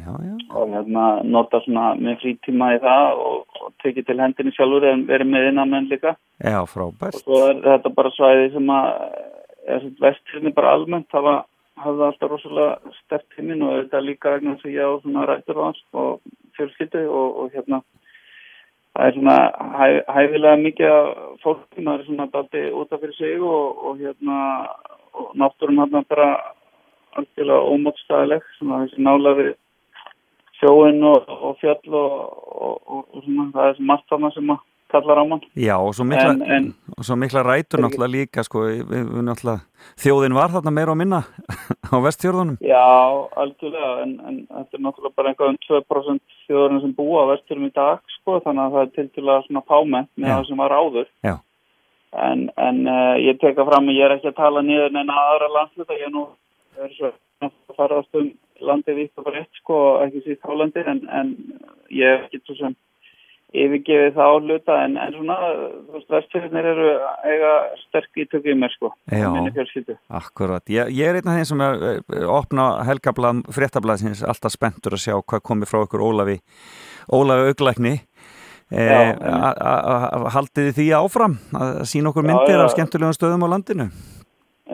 já, já. og hérna nota svona með frítíma í það og, og tekið til hendinni sjálfur en verið með innamenn líka Já, frábært. og svo er þetta bara svæði sem að er vestirni bara almennt hafa hafði alltaf rosalega stert tímin og þetta líka þess að ég á svona rættur og fjölskyldu og, og hérna það er svona hæ, hæfilega mikið af fólk maður er svona daldi út af fyrir sig og, og hérna og náttúrum hann bara algjörlega ómótstæðileg svona þessi nála við sjóin og, og fjöll og, og, og, og svona það er sem margt þarna sem að kallar á mann. Já, og svo mikla, En- en- og svo mikla rætur náttúrulega líka, sko, við, við náttúrulega, þjóðin var þarna meira og minna á vestfjörðunum. Já, algjörlega, en, en þetta er náttúrulega bara einhvað um 2% þjóðurinn sem búa á vesturum í dag, sko, þannig að það er til að svona fámenn með Já. það sem var áður. Já. En, en uh, ég teka fram að ég er ekki að tala niður neina aðra landsluta, ég nú er svo að farast um landið vitt og breytt, sko, ekki sítt hálandi, en, en ég er ekki svo sem yfirgefið það á hluta, en, en svona, þú veist, vestfjörðinir eru eiga sterk ítöku í mér, sko, Já. Akkurat, ég, ég er einn af þeim sem er eh, opna helgablað, fréttablaðsins alltaf spenntur að sjá hvað komið frá ykkur Ólafi Ólafi auglækni e, Já, Haldið þið því áfram að sína okkur Já, myndir já. af skemmtulegum stöðum á landinu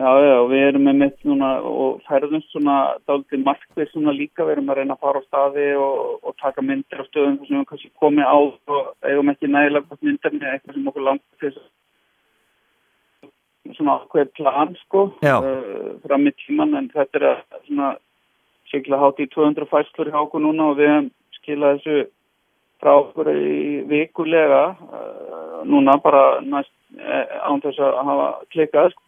Já, já, við erum með mitt núna og færðum svona dálítið markvið svona líka, við erum að reyna að fara á staði og, og taka myndir á stöðum sem við kannski komið á og eigum ekki nægilega myndir með eitthvað sem okkur langt til þess að svona ákveð plan sko uh, fram í tíman en þetta er að svona sikla hátt í 200 fæslur hjá okkur núna og við hefum skilað þessu frá okkur í vikulega uh, núna bara næst án þess að hafa klikkað sko,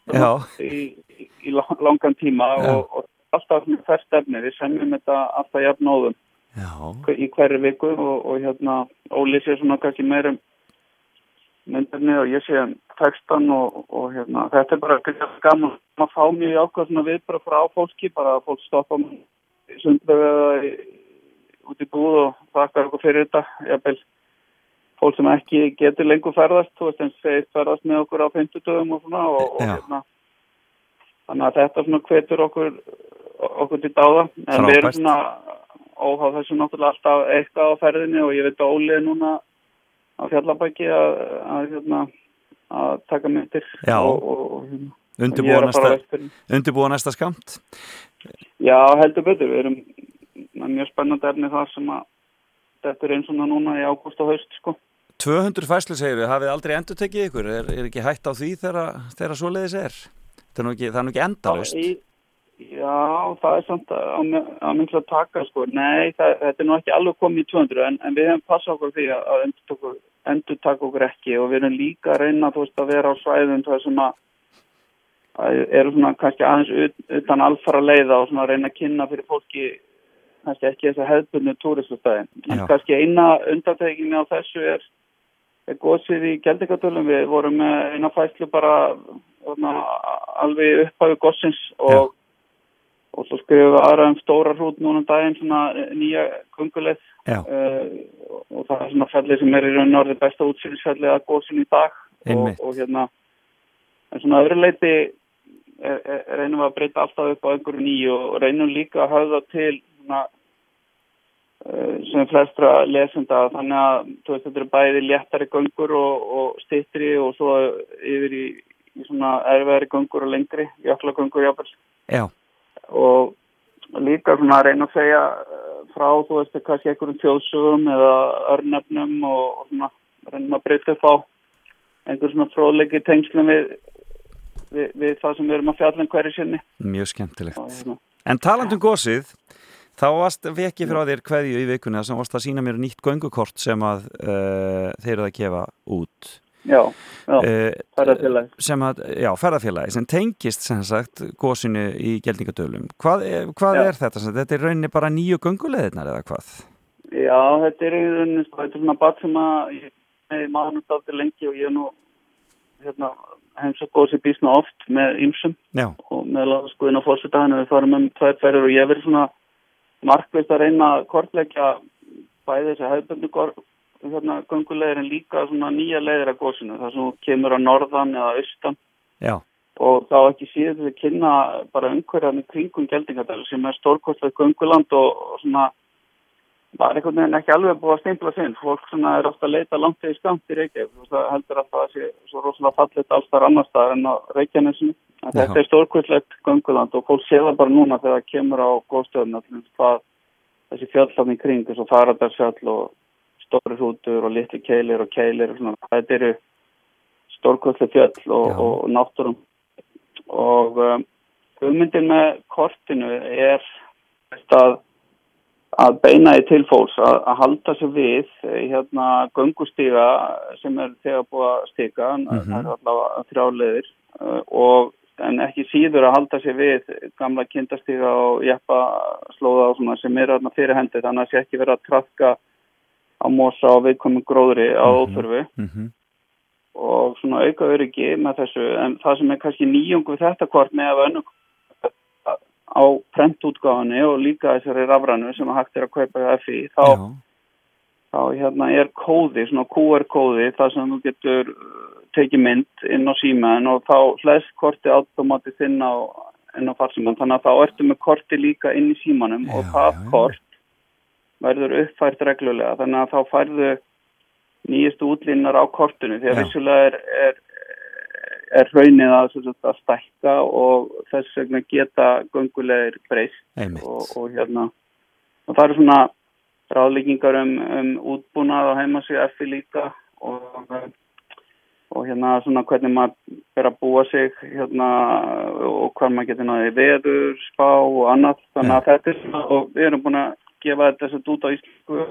í, í, í lang- langan tíma og, og alltaf með færst efni, við semjum þetta alltaf jafn nóðum Já. í hverju viku og, og hérna Óli sé svona kannski meira myndinni og ég sé textan og, og hérna þetta er bara gaman. Að fá mjög ákvað svona viðbara frá fólki bara að fólk stoppa í- út í búð og þakkar okkur fyrir þetta jafnvel fólk sem ekki getur lengur ferðast þú veist eins segist ferðast með okkur á 50 dögum og svona og, og hérna. Þannig að þetta svona hvetur okkur okkur til dáða. En við erum svona óháð þessu náttúrulega alltaf eitthvað á ferðinni og ég veit að Óli er núna á fjallabæki að, að, hérna, að taka myndir og, og, og hérna, Undirbúa næsta, undirbúa næsta skamt Já, heldur betur, við erum mjög spennandi efni þar sem að þetta er eins og núna í ágúst og haust sko. 200 fæslu segir við, hafið aldrei endur tekið ykkur? Er, er ekki hægt á því þegar, þegar svoleiðis er? Það er nú ekki, er ekki endalust Já, það er samt að, að, miklu að taka sko. Nei, það, þetta er nú ekki alveg komið í 200 en, en við hefum passað okkur því að, að endur, okkur, endur taka okkur ekki. Og við erum líka að reyna veist, að vera á svæðum það sem að, að eru svona kannski aðeins ut, utan alfara leiða og svona að reyna að kynna fyrir fólki kannski ekki þess að hefðbundu túristastæðin. En kannski eina undantekinu á þessu er, er gósið í Geldingadölum. Við vorum með eina fæslu bara þarna, alveg upphafi gósins og og svo skrifum við aðra um stóra hrút núna um daginn svona nýja kunguleið uh, og það er svona fellið sem er í raun orðið besta útsýnisfellið að góðsinn í dag. Og, og hérna en svona öðru leiti reynum við að breyta alltaf upp á einhverju nýju og reynum líka að hafa til svona sem flestra lesenda þannig að veist þetta eru bæði léttari göngur og, og stittri og svo yfir í, í svona erfiðari göngur og lengri, jökla göngur jáfnvel Já. og líka svona að reyna að segja eh, frá, þú veist, kannski einhverjum þjóðsögum eða örnefnum og, og svona reynum að breyta upp á einhver svona fróðleiki tengslum við, við, við það sem við erum að fjalla um hverju sinni. Mjög skemmtilegt. Og, En talandum gósið, þá varst vekki frá þér kveðju í vikunni sem varst að sína mér nýtt göngukort sem að uh, þeir eru að gefa út. já, já, Eh, ferðafélagi. sem að, já, ferðarfélagi sem tengist sem sagt gósinu í Geldingadölum. Hvað, er, hvað er þetta? Þetta er rauninni bara nýju gönguleðinar eða hvað? Já, þetta er í rauninni, sko, þetta er svona bat sem að maður náttúrulega lengi og ég er nú hérna, heims og góð sér bísna oft með ymsum og með sko inn á fórsetaðinu við farum um tvær ferður og ég verið svona markvist að reyna að kortleggja bæði þessi hefðbundu hérna, göngulegir en líka nýja leiðir að gósinu þar sem kemur á norðan eða austan. Já. og þá ekki síður til að kynna bara umhverjan í kringum Geldingadal sem er stórkostlega gönguland og, og svona var einhvern veginn ekki alveg búið að stimpla sinn. Fólk svona er ofta að leita langt eða skamt í Reykjavík. Veist það heldur að það sé svo rosalega fallit alls þar annar staðar en á Reykjanesinu en þetta er stórkvöldlegt gönguland og fólk sé það bara núna þegar það kemur á góðstöðuna þessi fjöllafni kring þessu faradarsfjall og stóri hrútur og litli keilir og keilir og svona þetta eru stórkvöldlega fjöll og, og náttúrum og um, hugmyndin með kortinu er að að beina í til fólks að, að halda sig við eh, hérna göngustíga sem er þegar búið að stíka en Mhm. það er allavega þrjáleðir uh, og en ekki síður að halda sig við gamla kindastíga og jeppa slóða og svona sem eru þarna fyrir hendi. Þannig að sé ekki verið að trafka á mosa og viðkomum gróðri á óþörfu. Mhm. og svona auka öryggi með þessu. En það sem er kannski nýjung við þetta hvort með að önnu á prentútgáðanni og líka þessari rafrænu sem hægt er að kaupa í FI þá, þá hérna er kóði, svona QR-kóði þar sem þú getur uh, tekið mynd inn á símaðin og þá hlæst korti automatist inn á, inn á farsimann þannig að þá ertu með korti líka inn í símanum og það kort verður uppfært reglulega. Þannig að þá færðu nýjustu útlínnar á kortinu því að Já. vissulega er, er, er raunnið að, að stækka og þess vegna geta göngulegir breyst og, og hérna og það eru svona ráðlíkingar um, um útbúnað á heimasíðu FI líka og, og hérna svona hvernig maður ber að búa sig hérna og hvað maður getur náði veður, spá og annað. Þannig að þetta er svona og við erum búin að gefa þetta að út á íslensku.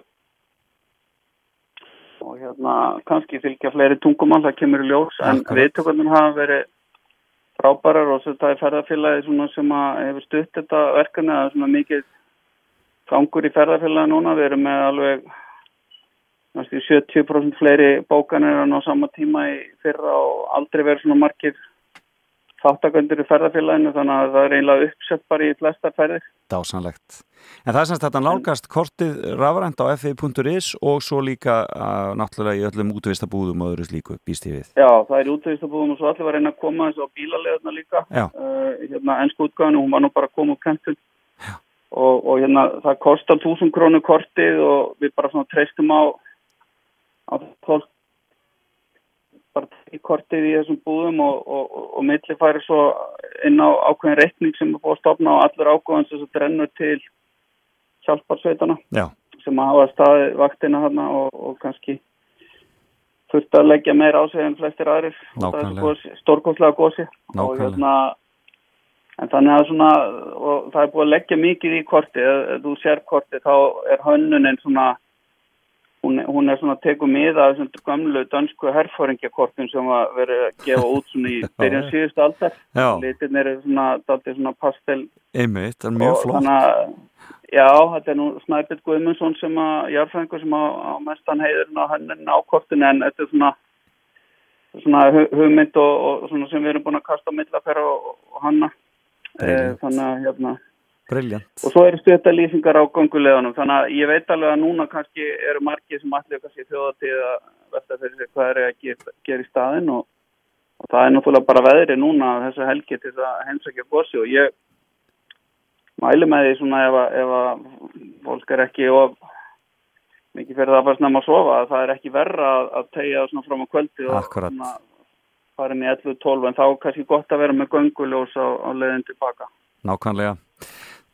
Og hérna kannski fylgja fleiri tungumál, það kemur í ljós en viðtökundum hafa verið frábærar og þetta er ferðarfélagi svona sem að hefur stutt þetta verkefni það er svona mikið gangur í ferðarfélagi núna, við erum með alveg næstu 70% fleiri bókanir en á sama tíma í fyrra og aldrei verið svona margir þáttaköndur í ferðarfélaginu þannig að það er eiginlega uppsett bara í flesta ferðir Dásanlegt. En það er semst þetta nálgast kortið rafrænt á fi.is og svo líka uh, náttúrulega í öllum útvistabúðum og öðru slíku býst ég við. Já, það er útvegistabúðum og svo allir var að reyna að koma þessu á bílaleðuna líka. Uh, hérna, ennsku útgáðinu, hún var nú bara að koma úr kentun. Og, og hérna, það kostar 1000 krónu kortið og við bara svona treystum á, á fólk. Bara í kortið í þessum búðum og, og, og, milli færi svo inn á ákveðin reikning sem er búið að stopna og allur ákveðin sem þetta rennur til hjálparsveitana Já. sem að hafa staði vaktina þarna og, og kannski þurft að leggja meira á sig en flestir aðrir. Stórkostlega gósi og hérna en þannig að svona það er búið að leggja mikið í kortið ef, þú sér kortið þá er hönnunin svona hún, hún er svona teku mið af þessum gamlu dönsku herfóringjakortin sem var verið að gefa út svona í byrjan síðustu aldar. Litin eru svona, dálítið svona pastel. Einmitt, það er mjög flott. þannig að já, þetta er nú Snæbjörn Guðmundsson sem að jarfræðingur sem á, á mestan heiðurinn á hönnin á kortinu en þetta er svona svona hu- hugmynd og, og svona sem við erum búin að kasta á millafæra og, og hanna Brilliant. þannig að hérna Briljant. og svo eru stjórta lýsingar á gangulegunum þannig að ég veit alveg að núna kannski eru margir sem allir kannski þjóðatíð að velta fyrir sig hvað er að gera, gera í staðinn og, og það er náttúrulega bara veðri núna þessu helgi til þess að heimsækja gósi og ég mæli með því svona ef að, ef að fólk er ekki of mikið fyrir það að fara snemma að sofa að það er ekki verra að, að tegja svona fram á kvöldi og Akkurat. svona fara inn í 11-12 en þá er kannski gott að vera með gönguljós á, á leiðin tilbaka Nákvæmlega.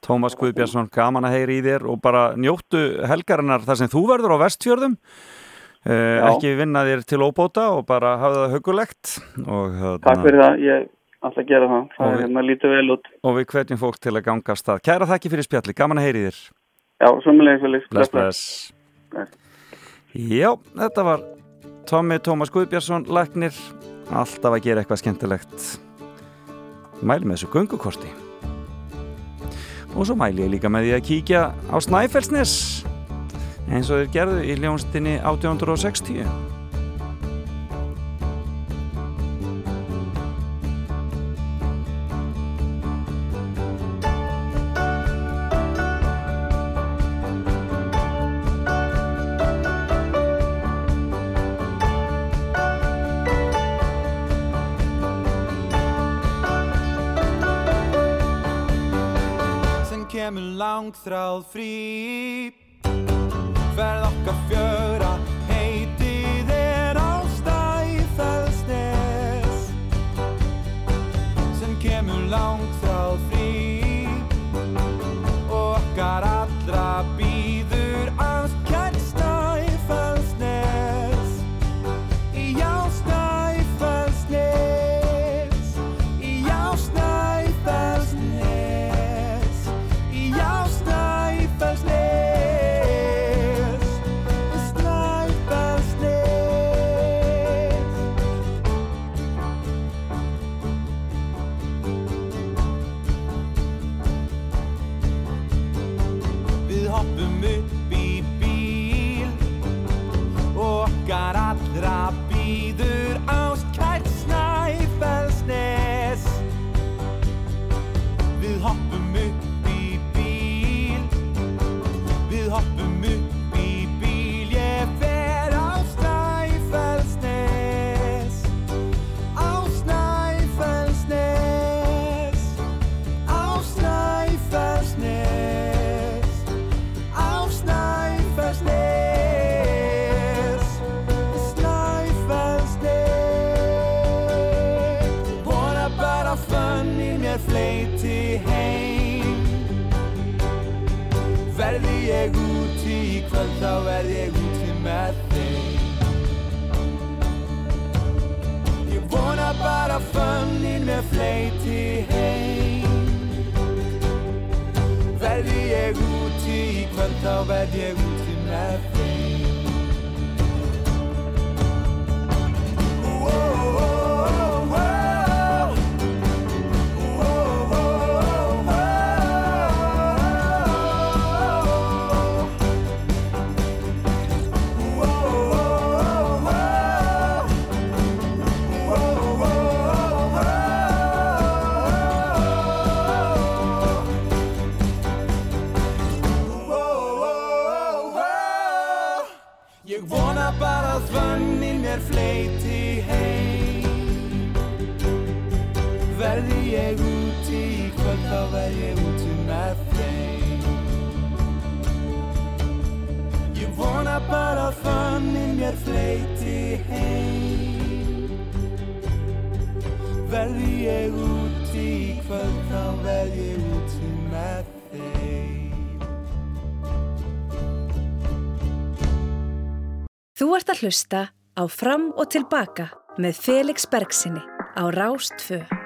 Tómas Guðbjörnsson, gaman að heyri í þér og bara njóttu helgarinnar þar sem þú verður á vestfjörðum. Uh, ekki vinna þér til óbóta og bara hafa það hugulegt. Hérna, Takk fyrir það, ég ætla að gera það. Það er hérna lítið vel út. Og við hvetjum fólk til að ganga af stað. Kæra þakki fyrir spjalli, gaman að heyri í þér. Já. Bless, bless. Já, þetta var Tommi Tómas Guðbjörnsson, læknir, alltaf að gera eitthvað skemmtilegt. Mæli með þessu göngukorti. Og svo mæli ég líka með því að kíkja á Snæfellsnes, eins og þeir gerðu í ljónstinni 1860. þráð frí. Ferð okkar fjöra hlusta á Fram og Tilbaka með Felix Bergsinni á Rástfö.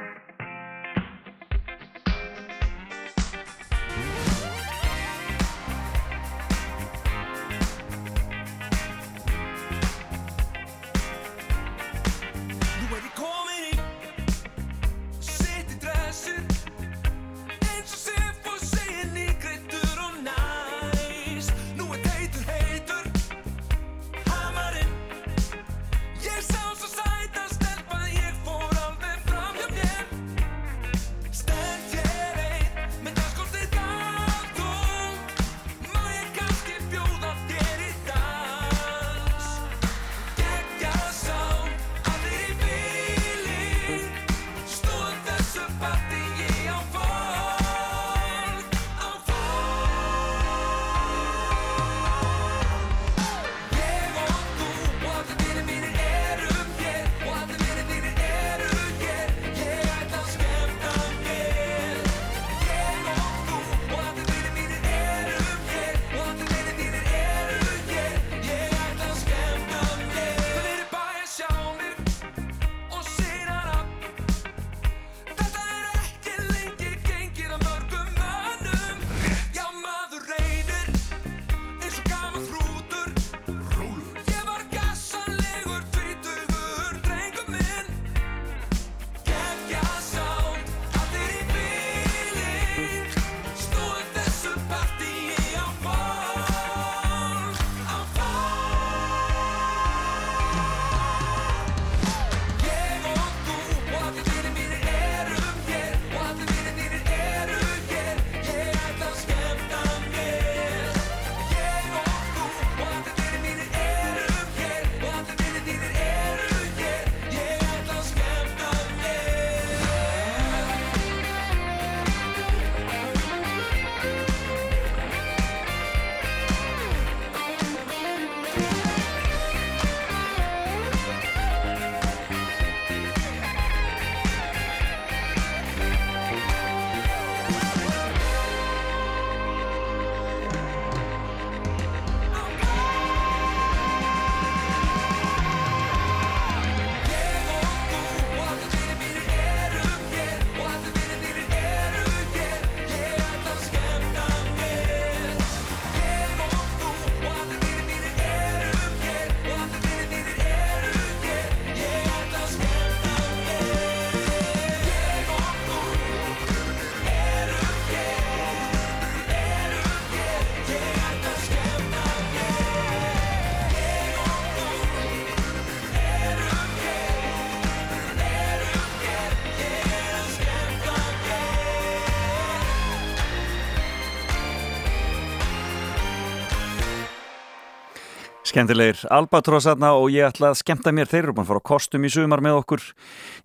Skemmtilegir Albatross aðna og ég ætla að skemmta mér þeir eru búin að fara á kostum í sumar með okkur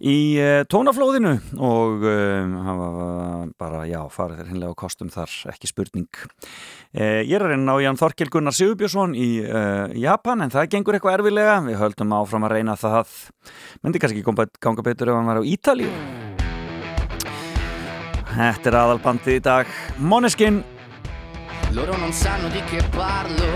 í uh, tónaflóðinu og um, bara, já, farið þeir hinlega á kostum þar, ekki spurning. Uh, ég er að reyna á Ján Þorkil Gunnar Sigurbjörnsson í uh, Japan en það gengur eitthvað erfilega, við höldum áfram að reyna það. Myndi kannski ekki ganga betur ef hann var á Ítalíu. Þetta er aðalbandið í dag, Måneskin. Loro non sanno di che parlo,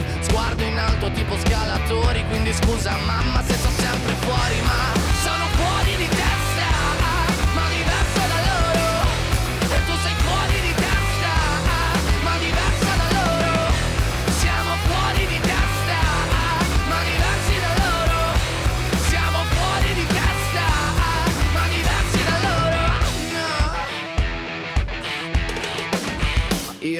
sguardo in alto tipo scalatori, quindi scusa mamma se sono sempre fuori, ma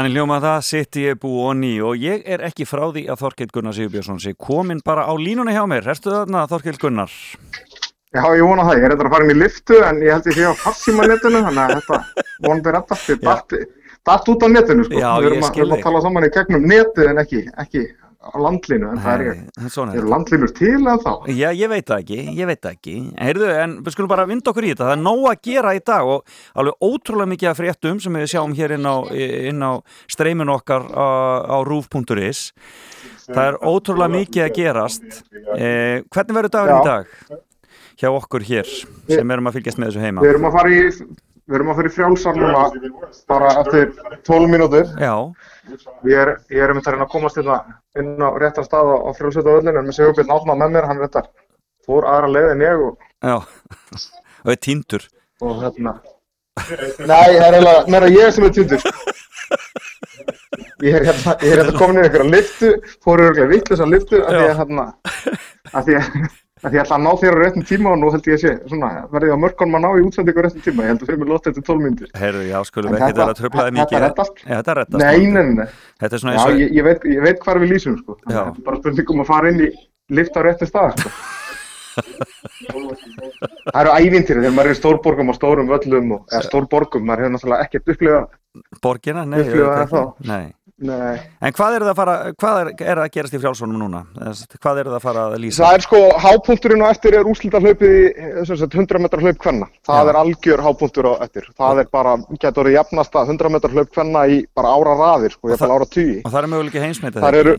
Þannig hljóma það, sitt ég bú og ný og ég er ekki frá því að Þorkell Gunnar Sigurbjörnsson sé komin bara á línuna hjá mér. Erstu þarna Þorkell Gunnar? Já, ég vona það. Ég er eitthvað að fara inn í liftu en ég held ég sé á farsíma netinu þannig að þetta vonandi reddast. Ég datt, datt út á netinu sko. Já, við erum, að, að tala saman í gegnum netið en ekki, ekki á landlínu en það er er landlínur til en þá? Já, ég veit það ekki, ég veit það ekki. Heyrðu, en við skulum bara vinda okkur í þetta. Það er nóg að gera í dag og alveg ótrúlega mikið af fréttum sem við sjáum hér inn á, inn á streymin okkar á, á roof.is. Það er ótrúlega mikið að gerast. Eh, hvernig verður dagur í dag hjá okkur hér sem erum að fylgjast með þessu heima? Við erum að fara í, við erum að fara í frjálsar núna bara eftir 12 mínútur. Já. Ég er, ég er um þetta að reyna að komast hérna inn á réttan stað á, frjálsötu öllinu en með Sigurbjörn Átna með mér, hann þetta fór aðra leið en ég og, Já, og er týndur. og hérna Nei, það er eiginlega meira ég sem er týndur Ég er hérna, ég er hérna komin í einhverja liftu, fór örgulega vittlösa liftu af því að hérna af því að, að ég ætla að ná þér á réttum tíma og nú held ég að sé, svona, verðið á mörgunum að ná í útsendingu á réttum tíma, ég held að fyrir mig lótt eftir 12 myndir Heyrðu, já, skulum ekki þetta- vera að tröfla það þetta mikið. reddast? Já, þetta reddast. Nei, nei, nei. Þetta er svona Já, eins og... ég, ég, veit, ég veit hvar við lýsum, sko. Já. Þetta er bara spurningum að fara inn í lift á réttum stað, sko. Það eru ævintýri þegar maður er í stórborgum og stórum völlum og, eða stórborgum, maður hefur náttúrulega ekkert upplifað Borgina? Nei, Nei. En hvað er það að fara, hvað er, er að gerast í frjálsónum núna? Hvað er það að fara að lýsa? Það er sko, hápunkturinn á eftir er úrslita hlaupið í eh, sem sagt, 100 metrar hlaup kvenna. Það Já. er algjör hápunktur á eftir. Það er bara, getur orðið jafnasta 100 metrar hlaup kvenna í bara ára raðir, sko, ég er bara ára tugi. Og það er möguleiki heimsmetið eru,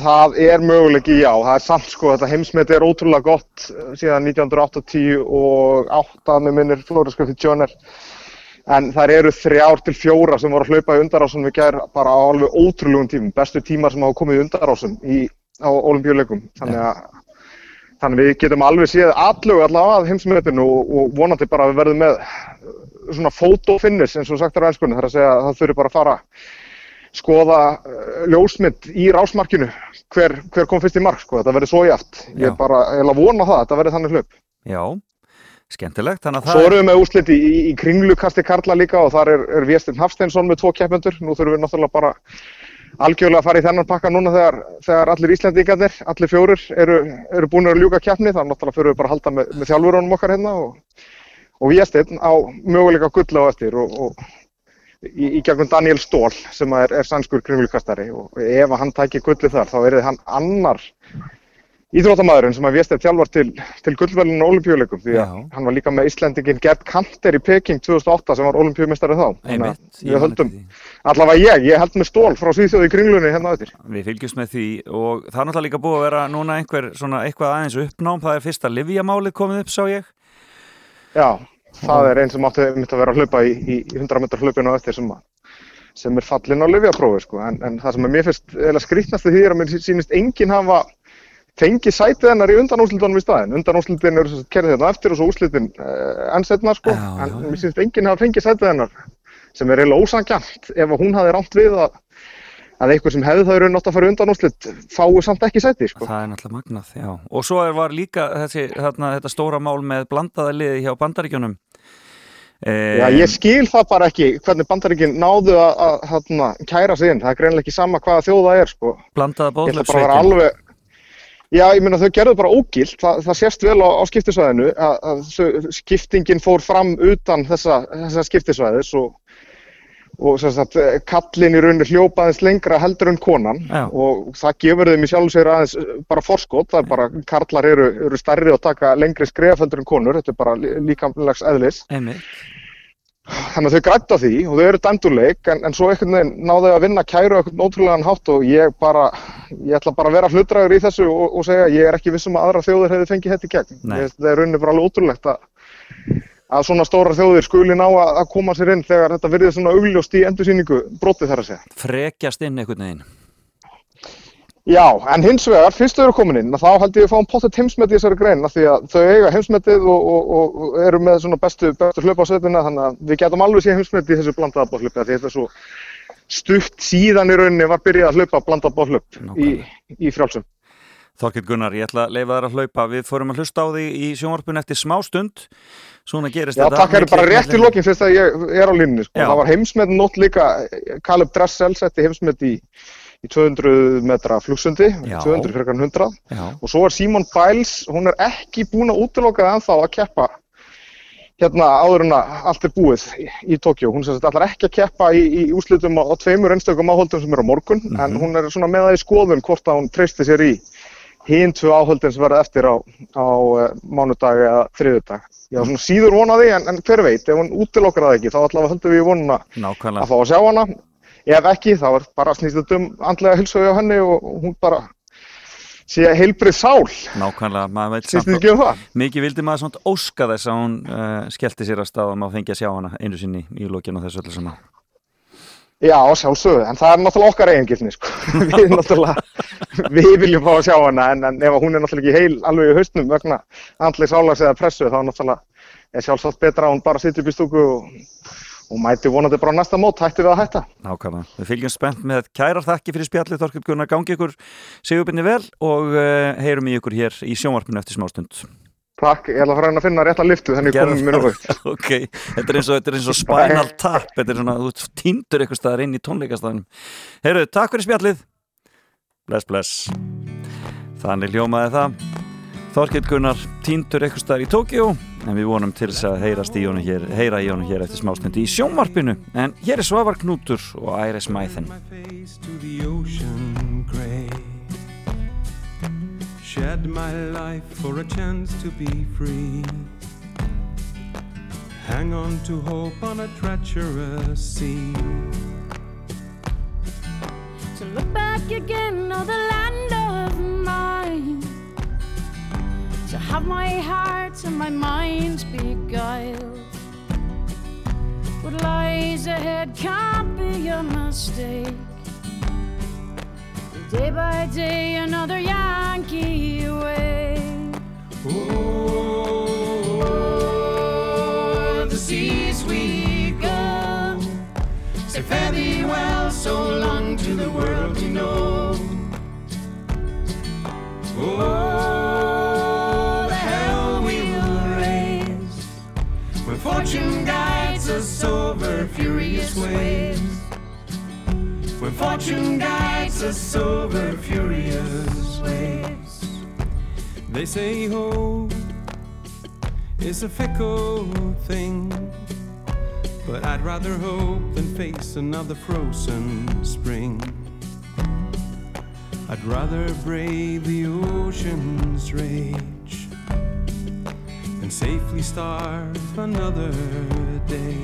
það er möguleiki, já, það er samt sko, þetta heimsmet er ótrúlega gott eh, síðan 1980 og 8 með minnir Flóriðskjöfið Tjóner. En það eru þrjár til fjóra sem voru að hlaupa í undarásum við gær bara á alveg ótrúlegum tímum, bestu tímar sem hafa komið í undarásum á olimpíuleikum. Þannig að Þannig við getum alveg séð allög allavega að heimsmetinu og, og vonandi bara að við verðum með svona fotofinish eins og sagt er á elskunni. Það er að segja að það þurfi bara að fara skoða uh, ljósmynd í rásmarkinu hver, hver kom fyrst í mark, sko. Þetta verður svo jaft. Ég er bara, ég er að vona það, þetta verður þannig hlaup. Já, skemmtilegt. Svo erum við með úsliti í, í kringlukasti Karla líka og þar er, er Viestin Hafsteinsson með tvo keppendur. Nú þurfum við náttúrulega bara algjörlega að fara í þennan pakka núna þegar, þegar allir Íslandíkarnir, allir fjórir eru, eru búin að ljúka keppni. Þannig náttúrulega fyrir við bara að halda með, með þjálfurunum okkar hérna og, og Viestin á möguleika gull á eftir og, og í, í gegnum Daniel Stól sem er, er sannskur kringlukastari og ef hann tækir gullið þar þá er hann annar íþróttamæðurinn sem að Viestin þjálfar til, til gullvelinu olimpíuleikum því að hann var líka með Íslendingin Gerd Kanter í Peking 2008 sem var olimpíumestari þá. Þannig að við höldum, allavega ég, ég held með Stól frá Svíþjóði í kringlunni hérna á eftir. Við fylgjumst með því og það er náttúrulega líka búið að vera núna einhver svona eitthvað aðeins uppnám, það er fyrsta livjamálið komið upp, sá ég. Já, það er einn sem átti mitt að vera að hlaupa í, í 100 metrar hlaupinu á eftir sem, að, sem er fallin á livjaprófi sko. en, en það sem er mér finnst eða skrýtnast því er að mér sýnist enginn hafa fengið sætið hennar í undanúslitunum í staðin. Undanúslitin eru sagt kerðið hérna á eftir og svo úslitin uh, enn setna sko. en mér sýnist enginn hafa fengið sætið hennar sem er eiginlega ósangjant ef hún hafi rámt við að að einhver sem hefði það í raun átt að fara undan úslit fái samt ekki sæti sko. Það er náttúrulega magnað, já. Og svo var líka þessi, þarna, þetta stóra mál með blandaða liði hjá bandaríkjunum. Já, ég skil það bara ekki hvernig bandaríkin náðu að, að, að kæra sig inn. Það er greinlega ekki sama hvaða þjóða er sko. Blandaða Ég ætla bara að vera alveg Já, ég meina þau gerðu bara ógilt, það, það sést vel á, á skiptisvæðinu að, að skiptingin fór fram utan þessa, þessa skiptisvæðis og, og sagt, kallin í rauninni hljópaðins lengra heldur en konan Já. og það gefur þeim í sjálf sér aðeins eh, bara forskot, það er bara, karlar eru, eru stærri og taka lengri skref heldur en konur, þetta er bara lí- líkamlegs eðlis. Einmitt. Þannig að þau grætt á því og þau eru dæmduleik en, en svo einhvern veginn náðu þau að vinna kæru eitthvað ótrúlegan hátt og ég bara, ég ætla bara að vera hlutræður í þessu og, og segja ég er ekki vissum að aðra þjóðir hefði fengið þetta í gegn. Ég, það er rauninni bara alveg ótrúlegt að, að svona stóra þjóðir skuli ná að, að koma sér inn þegar þetta virðið svona augljóst í endursýningu brotið þar að segja. Frekjast inn einhvern veginn. Já, en hins vegar, fyrst þau eru komin inn, þá held ég að fá um pottet heimsmet í þessari grein, því að þau eiga heimsmetið og, og, og, eru með svona bestu, bestu hlaupa á svetina, þannig að við getum alveg séð heimsmet í þessu af því þetta er svo stutt síðan í rauninni var byrjað að hlaupa blandað bóðhlaup í, í frjálsum. Þorkild Gunnar, ég ætla að leifa þær að hlaupa. Við fórum að hlusta á því í sjónvarpun eftir smá stund. Svona gerist Já, þetta. takk er bara rétt í lokin fyrst að ég er á línni, sko. Já. Það var heimsmet nótt líka, Caleb Dressel setti heimsmet í, í 200 metra flugsundi, Já. 200 frekar en 100. Já. Og svo er Simon Biles, hún er ekki búin að útiloka það ennþá að keppa hérna áður en að allt er búið í, í Tókjó. Hún sem sagt ætlar ekki að keppa í, í úslitum á, á tveimur einstökum áhaldum sem eru á morgun, en hún er svona með það í skoðun hvort að hún treysti sér í hinn tvö áhaldin sem verða eftir á, á uh, mánudag eða þriðudag. Já, svona síður vonaði, en, en hver veit, ef hún útilokar það ekki, þá allavega höldum við vonuna Nákvæmlega. að fá að sjá hana. Ef ekki, þá er bara snýst um andlega hilsögu á henni og og hún bara sé heilbrið sál. Nákvæmlega, maður veit Snýst ekki um það? Mikið vildi maður svona óska þess að hún uh, skellti sér að stað og maður fengi að sjá hana einu sinni í lókinu þessu öllu saman. Já, sjálfsögðu, en það er náttúrulega okkar eigingilni, sko. við náttúrulega, við viljum fá að sjá hana, en, en ef hún er náttúrulega ekki heil alveg í haustnum vegna andlegs álags eða pressu, þá náttúrulega er sjálfsagt betra að hún bara sitja upp í stúku og, og mæti vonandi bara næsta mót, hætti við að hætta. Nákvæmlega. Við fylgjum spennt með kærar þakki fyrir spjallið Þorkild Gunnar, gangi ykkur sigurbyrni vel og uh, heyrum í ykkur hér í sjónvarpinu eftir smástund. Takk, ég ætla að fara að að finna rétta liftu, þannig komum mér nú það. Ok, þetta er eins og, er og spinal tap, þetta er svona, þú týndur eitthvað staðar inn í tónleikastæðinum. Heyrðu, takk fyrir spjallið. Bless, bless. Þannig hljómaði það. Þorkill Gunnar týndur eitthvað staðar í Tókjó en við vonum til þess að heyrast í honum hér, heyra í honum hér eftir smásnundi í sjónvarpinu en hér er Svavar Knútur og Æris gray. Shed my life for a chance to be free. Hang on to hope on a treacherous sea. To look back again on the land of mine. To have my heart and my mind beguiled. What lies ahead can't be a mistake. Day by day, another Yankee way. O'er the seas we go. Say fare thee well, so long to the world we know. Oh, us over furious waves. When fortune guides us over furious waves. They say hope is a fickle thing. But I'd rather hope than face another frozen spring. I'd rather brave the ocean's rage safely starve another day.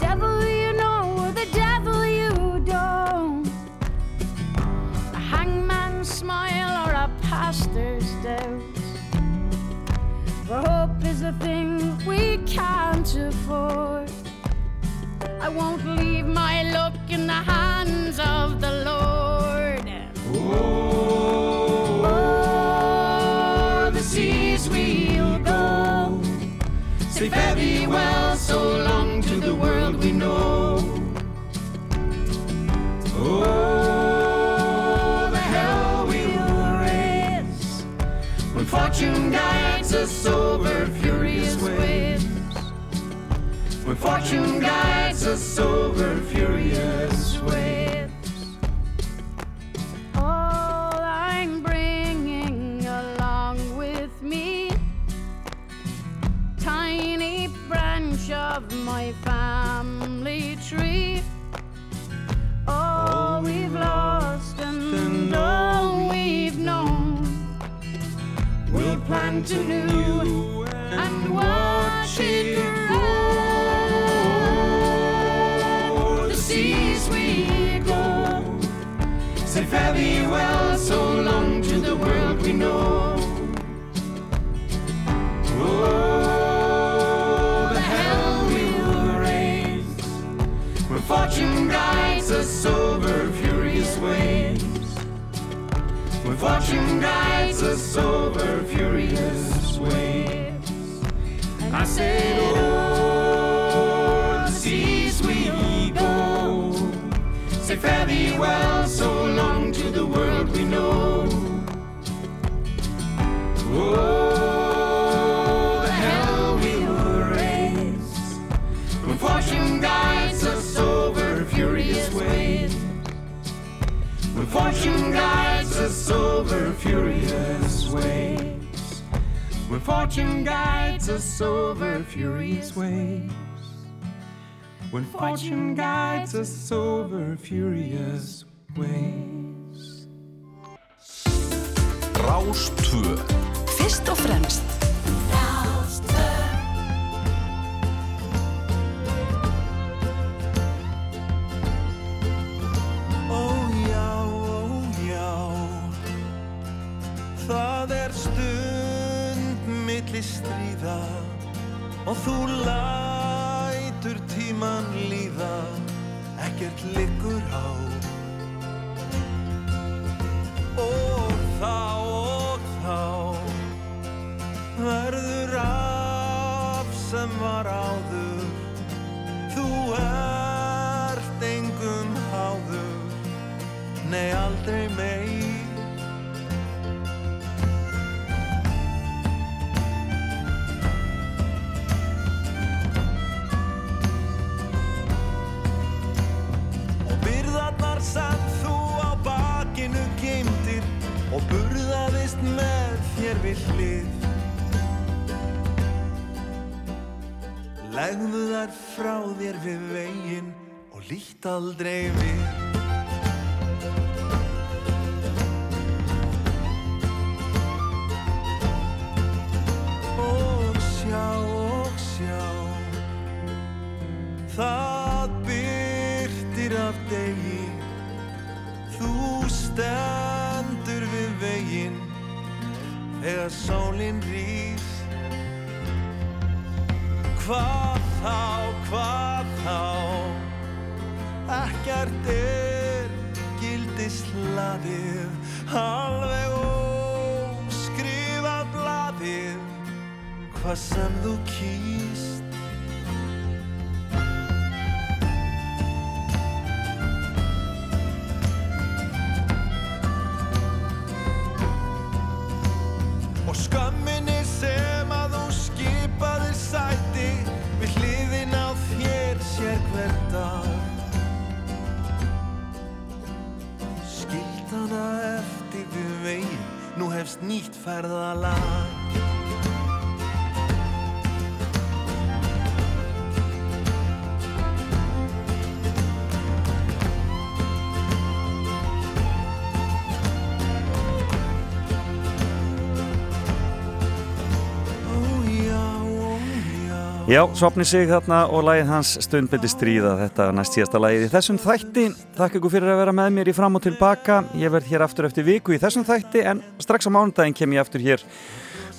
Devil you know, or the devil you don't. A hangman's smile or a pastor's doubt. For hope is a thing we can't afford. I won't leave my luck in the hands of the fortune guides us over furious waves. When fortune guides us over furious waves. All I'm bringing along with me, tiny branch of my family we'll plant and watch it grow. The seas we go. Say fare thee well, so long to the world we know. Oh, the hell we'll raise when fortune guides us over furious waves. When fortune guides us over furious waves. I said, oh, the seas we go. Say fare thee well, so long to the world we know. Oh, fortune guides us over furious waves. When fortune guides us over furious waves. When fortune guides us over furious waves. Rástvö Fyrst og fremst stríða og þú lætur tíman líða. Ekkert liggur á. Og þá og þá verður af sem var áður. Þú ert engum háður. Nei aldrei meir og burðaðist með þér við hlið. Legðu þar frá þér við veginn og lítt aldrei við já svopni sig þarna og lagið hans stundbindi stríða þetta næst síðasta lagið í þessum þætti. Þakka ykkur fyrir að vera með mér í fram og tilbaka. Ég verð hér aftur eftir viku í þessum þætti en strax á mánudaginn kem ég aftur hér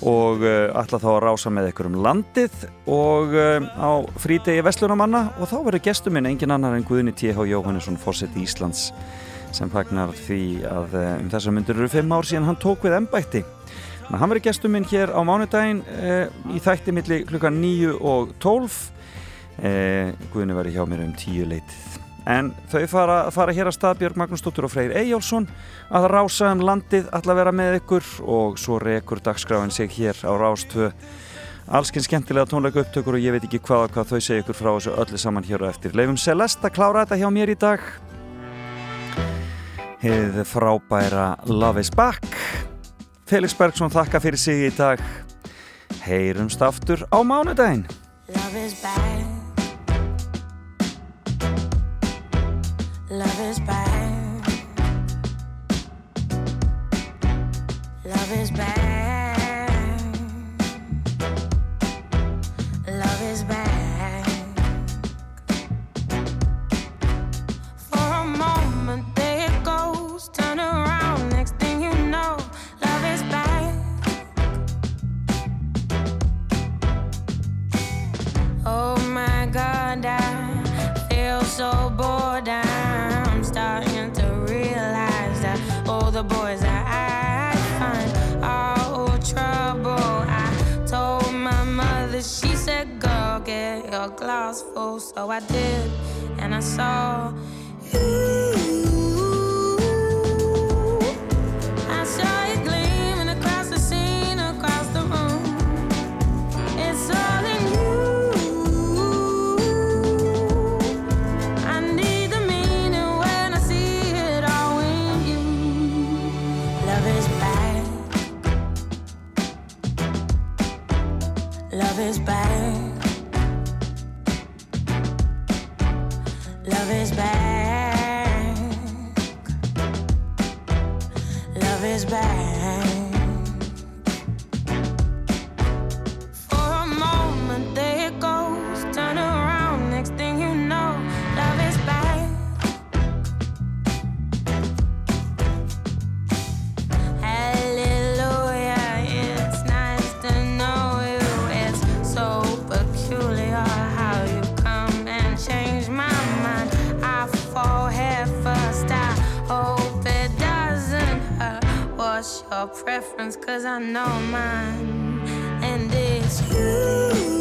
og uh, ætla þá að rása með ykkur um landið og uh, á frítegi Vestlunamanna og þá verður gestur minn engin annar en Guðni T.H. Jóhannesson fórseti Íslands sem fagnar því að uh, um þessar myndir eru fimm ár síðan hann tók við embætti Þannig að hann verður gestur minn hér á mánudaginn eh, í þætti milli klukkan 9 og 12 eh, Guðni verður hjá mér um 10 leitið. En þau fara, fara hér að stað Björg Magnúsdóttur og Freyr Eyjálsson að rása um landið alla vera með ykkur og svo rekur dagskráin sig hér á Rástvö. Allskinn skemmtilega tónleika upptökur og ég veit ekki hvað og hvað þau segja ykkur frá þessu öllu saman hér og eftir. Leifum Celeste að klára þetta hjá mér í dag. Hið frábæra Love is Back Felix Bergsson þakka fyrir sig í dag Heyrumst aftur á mánudaginn Love is bad. Love is bad. Love is bad. Your glass full. So I did, and I saw you. I saw it back. Love is back. Preference? Cause I know mine, and it's you.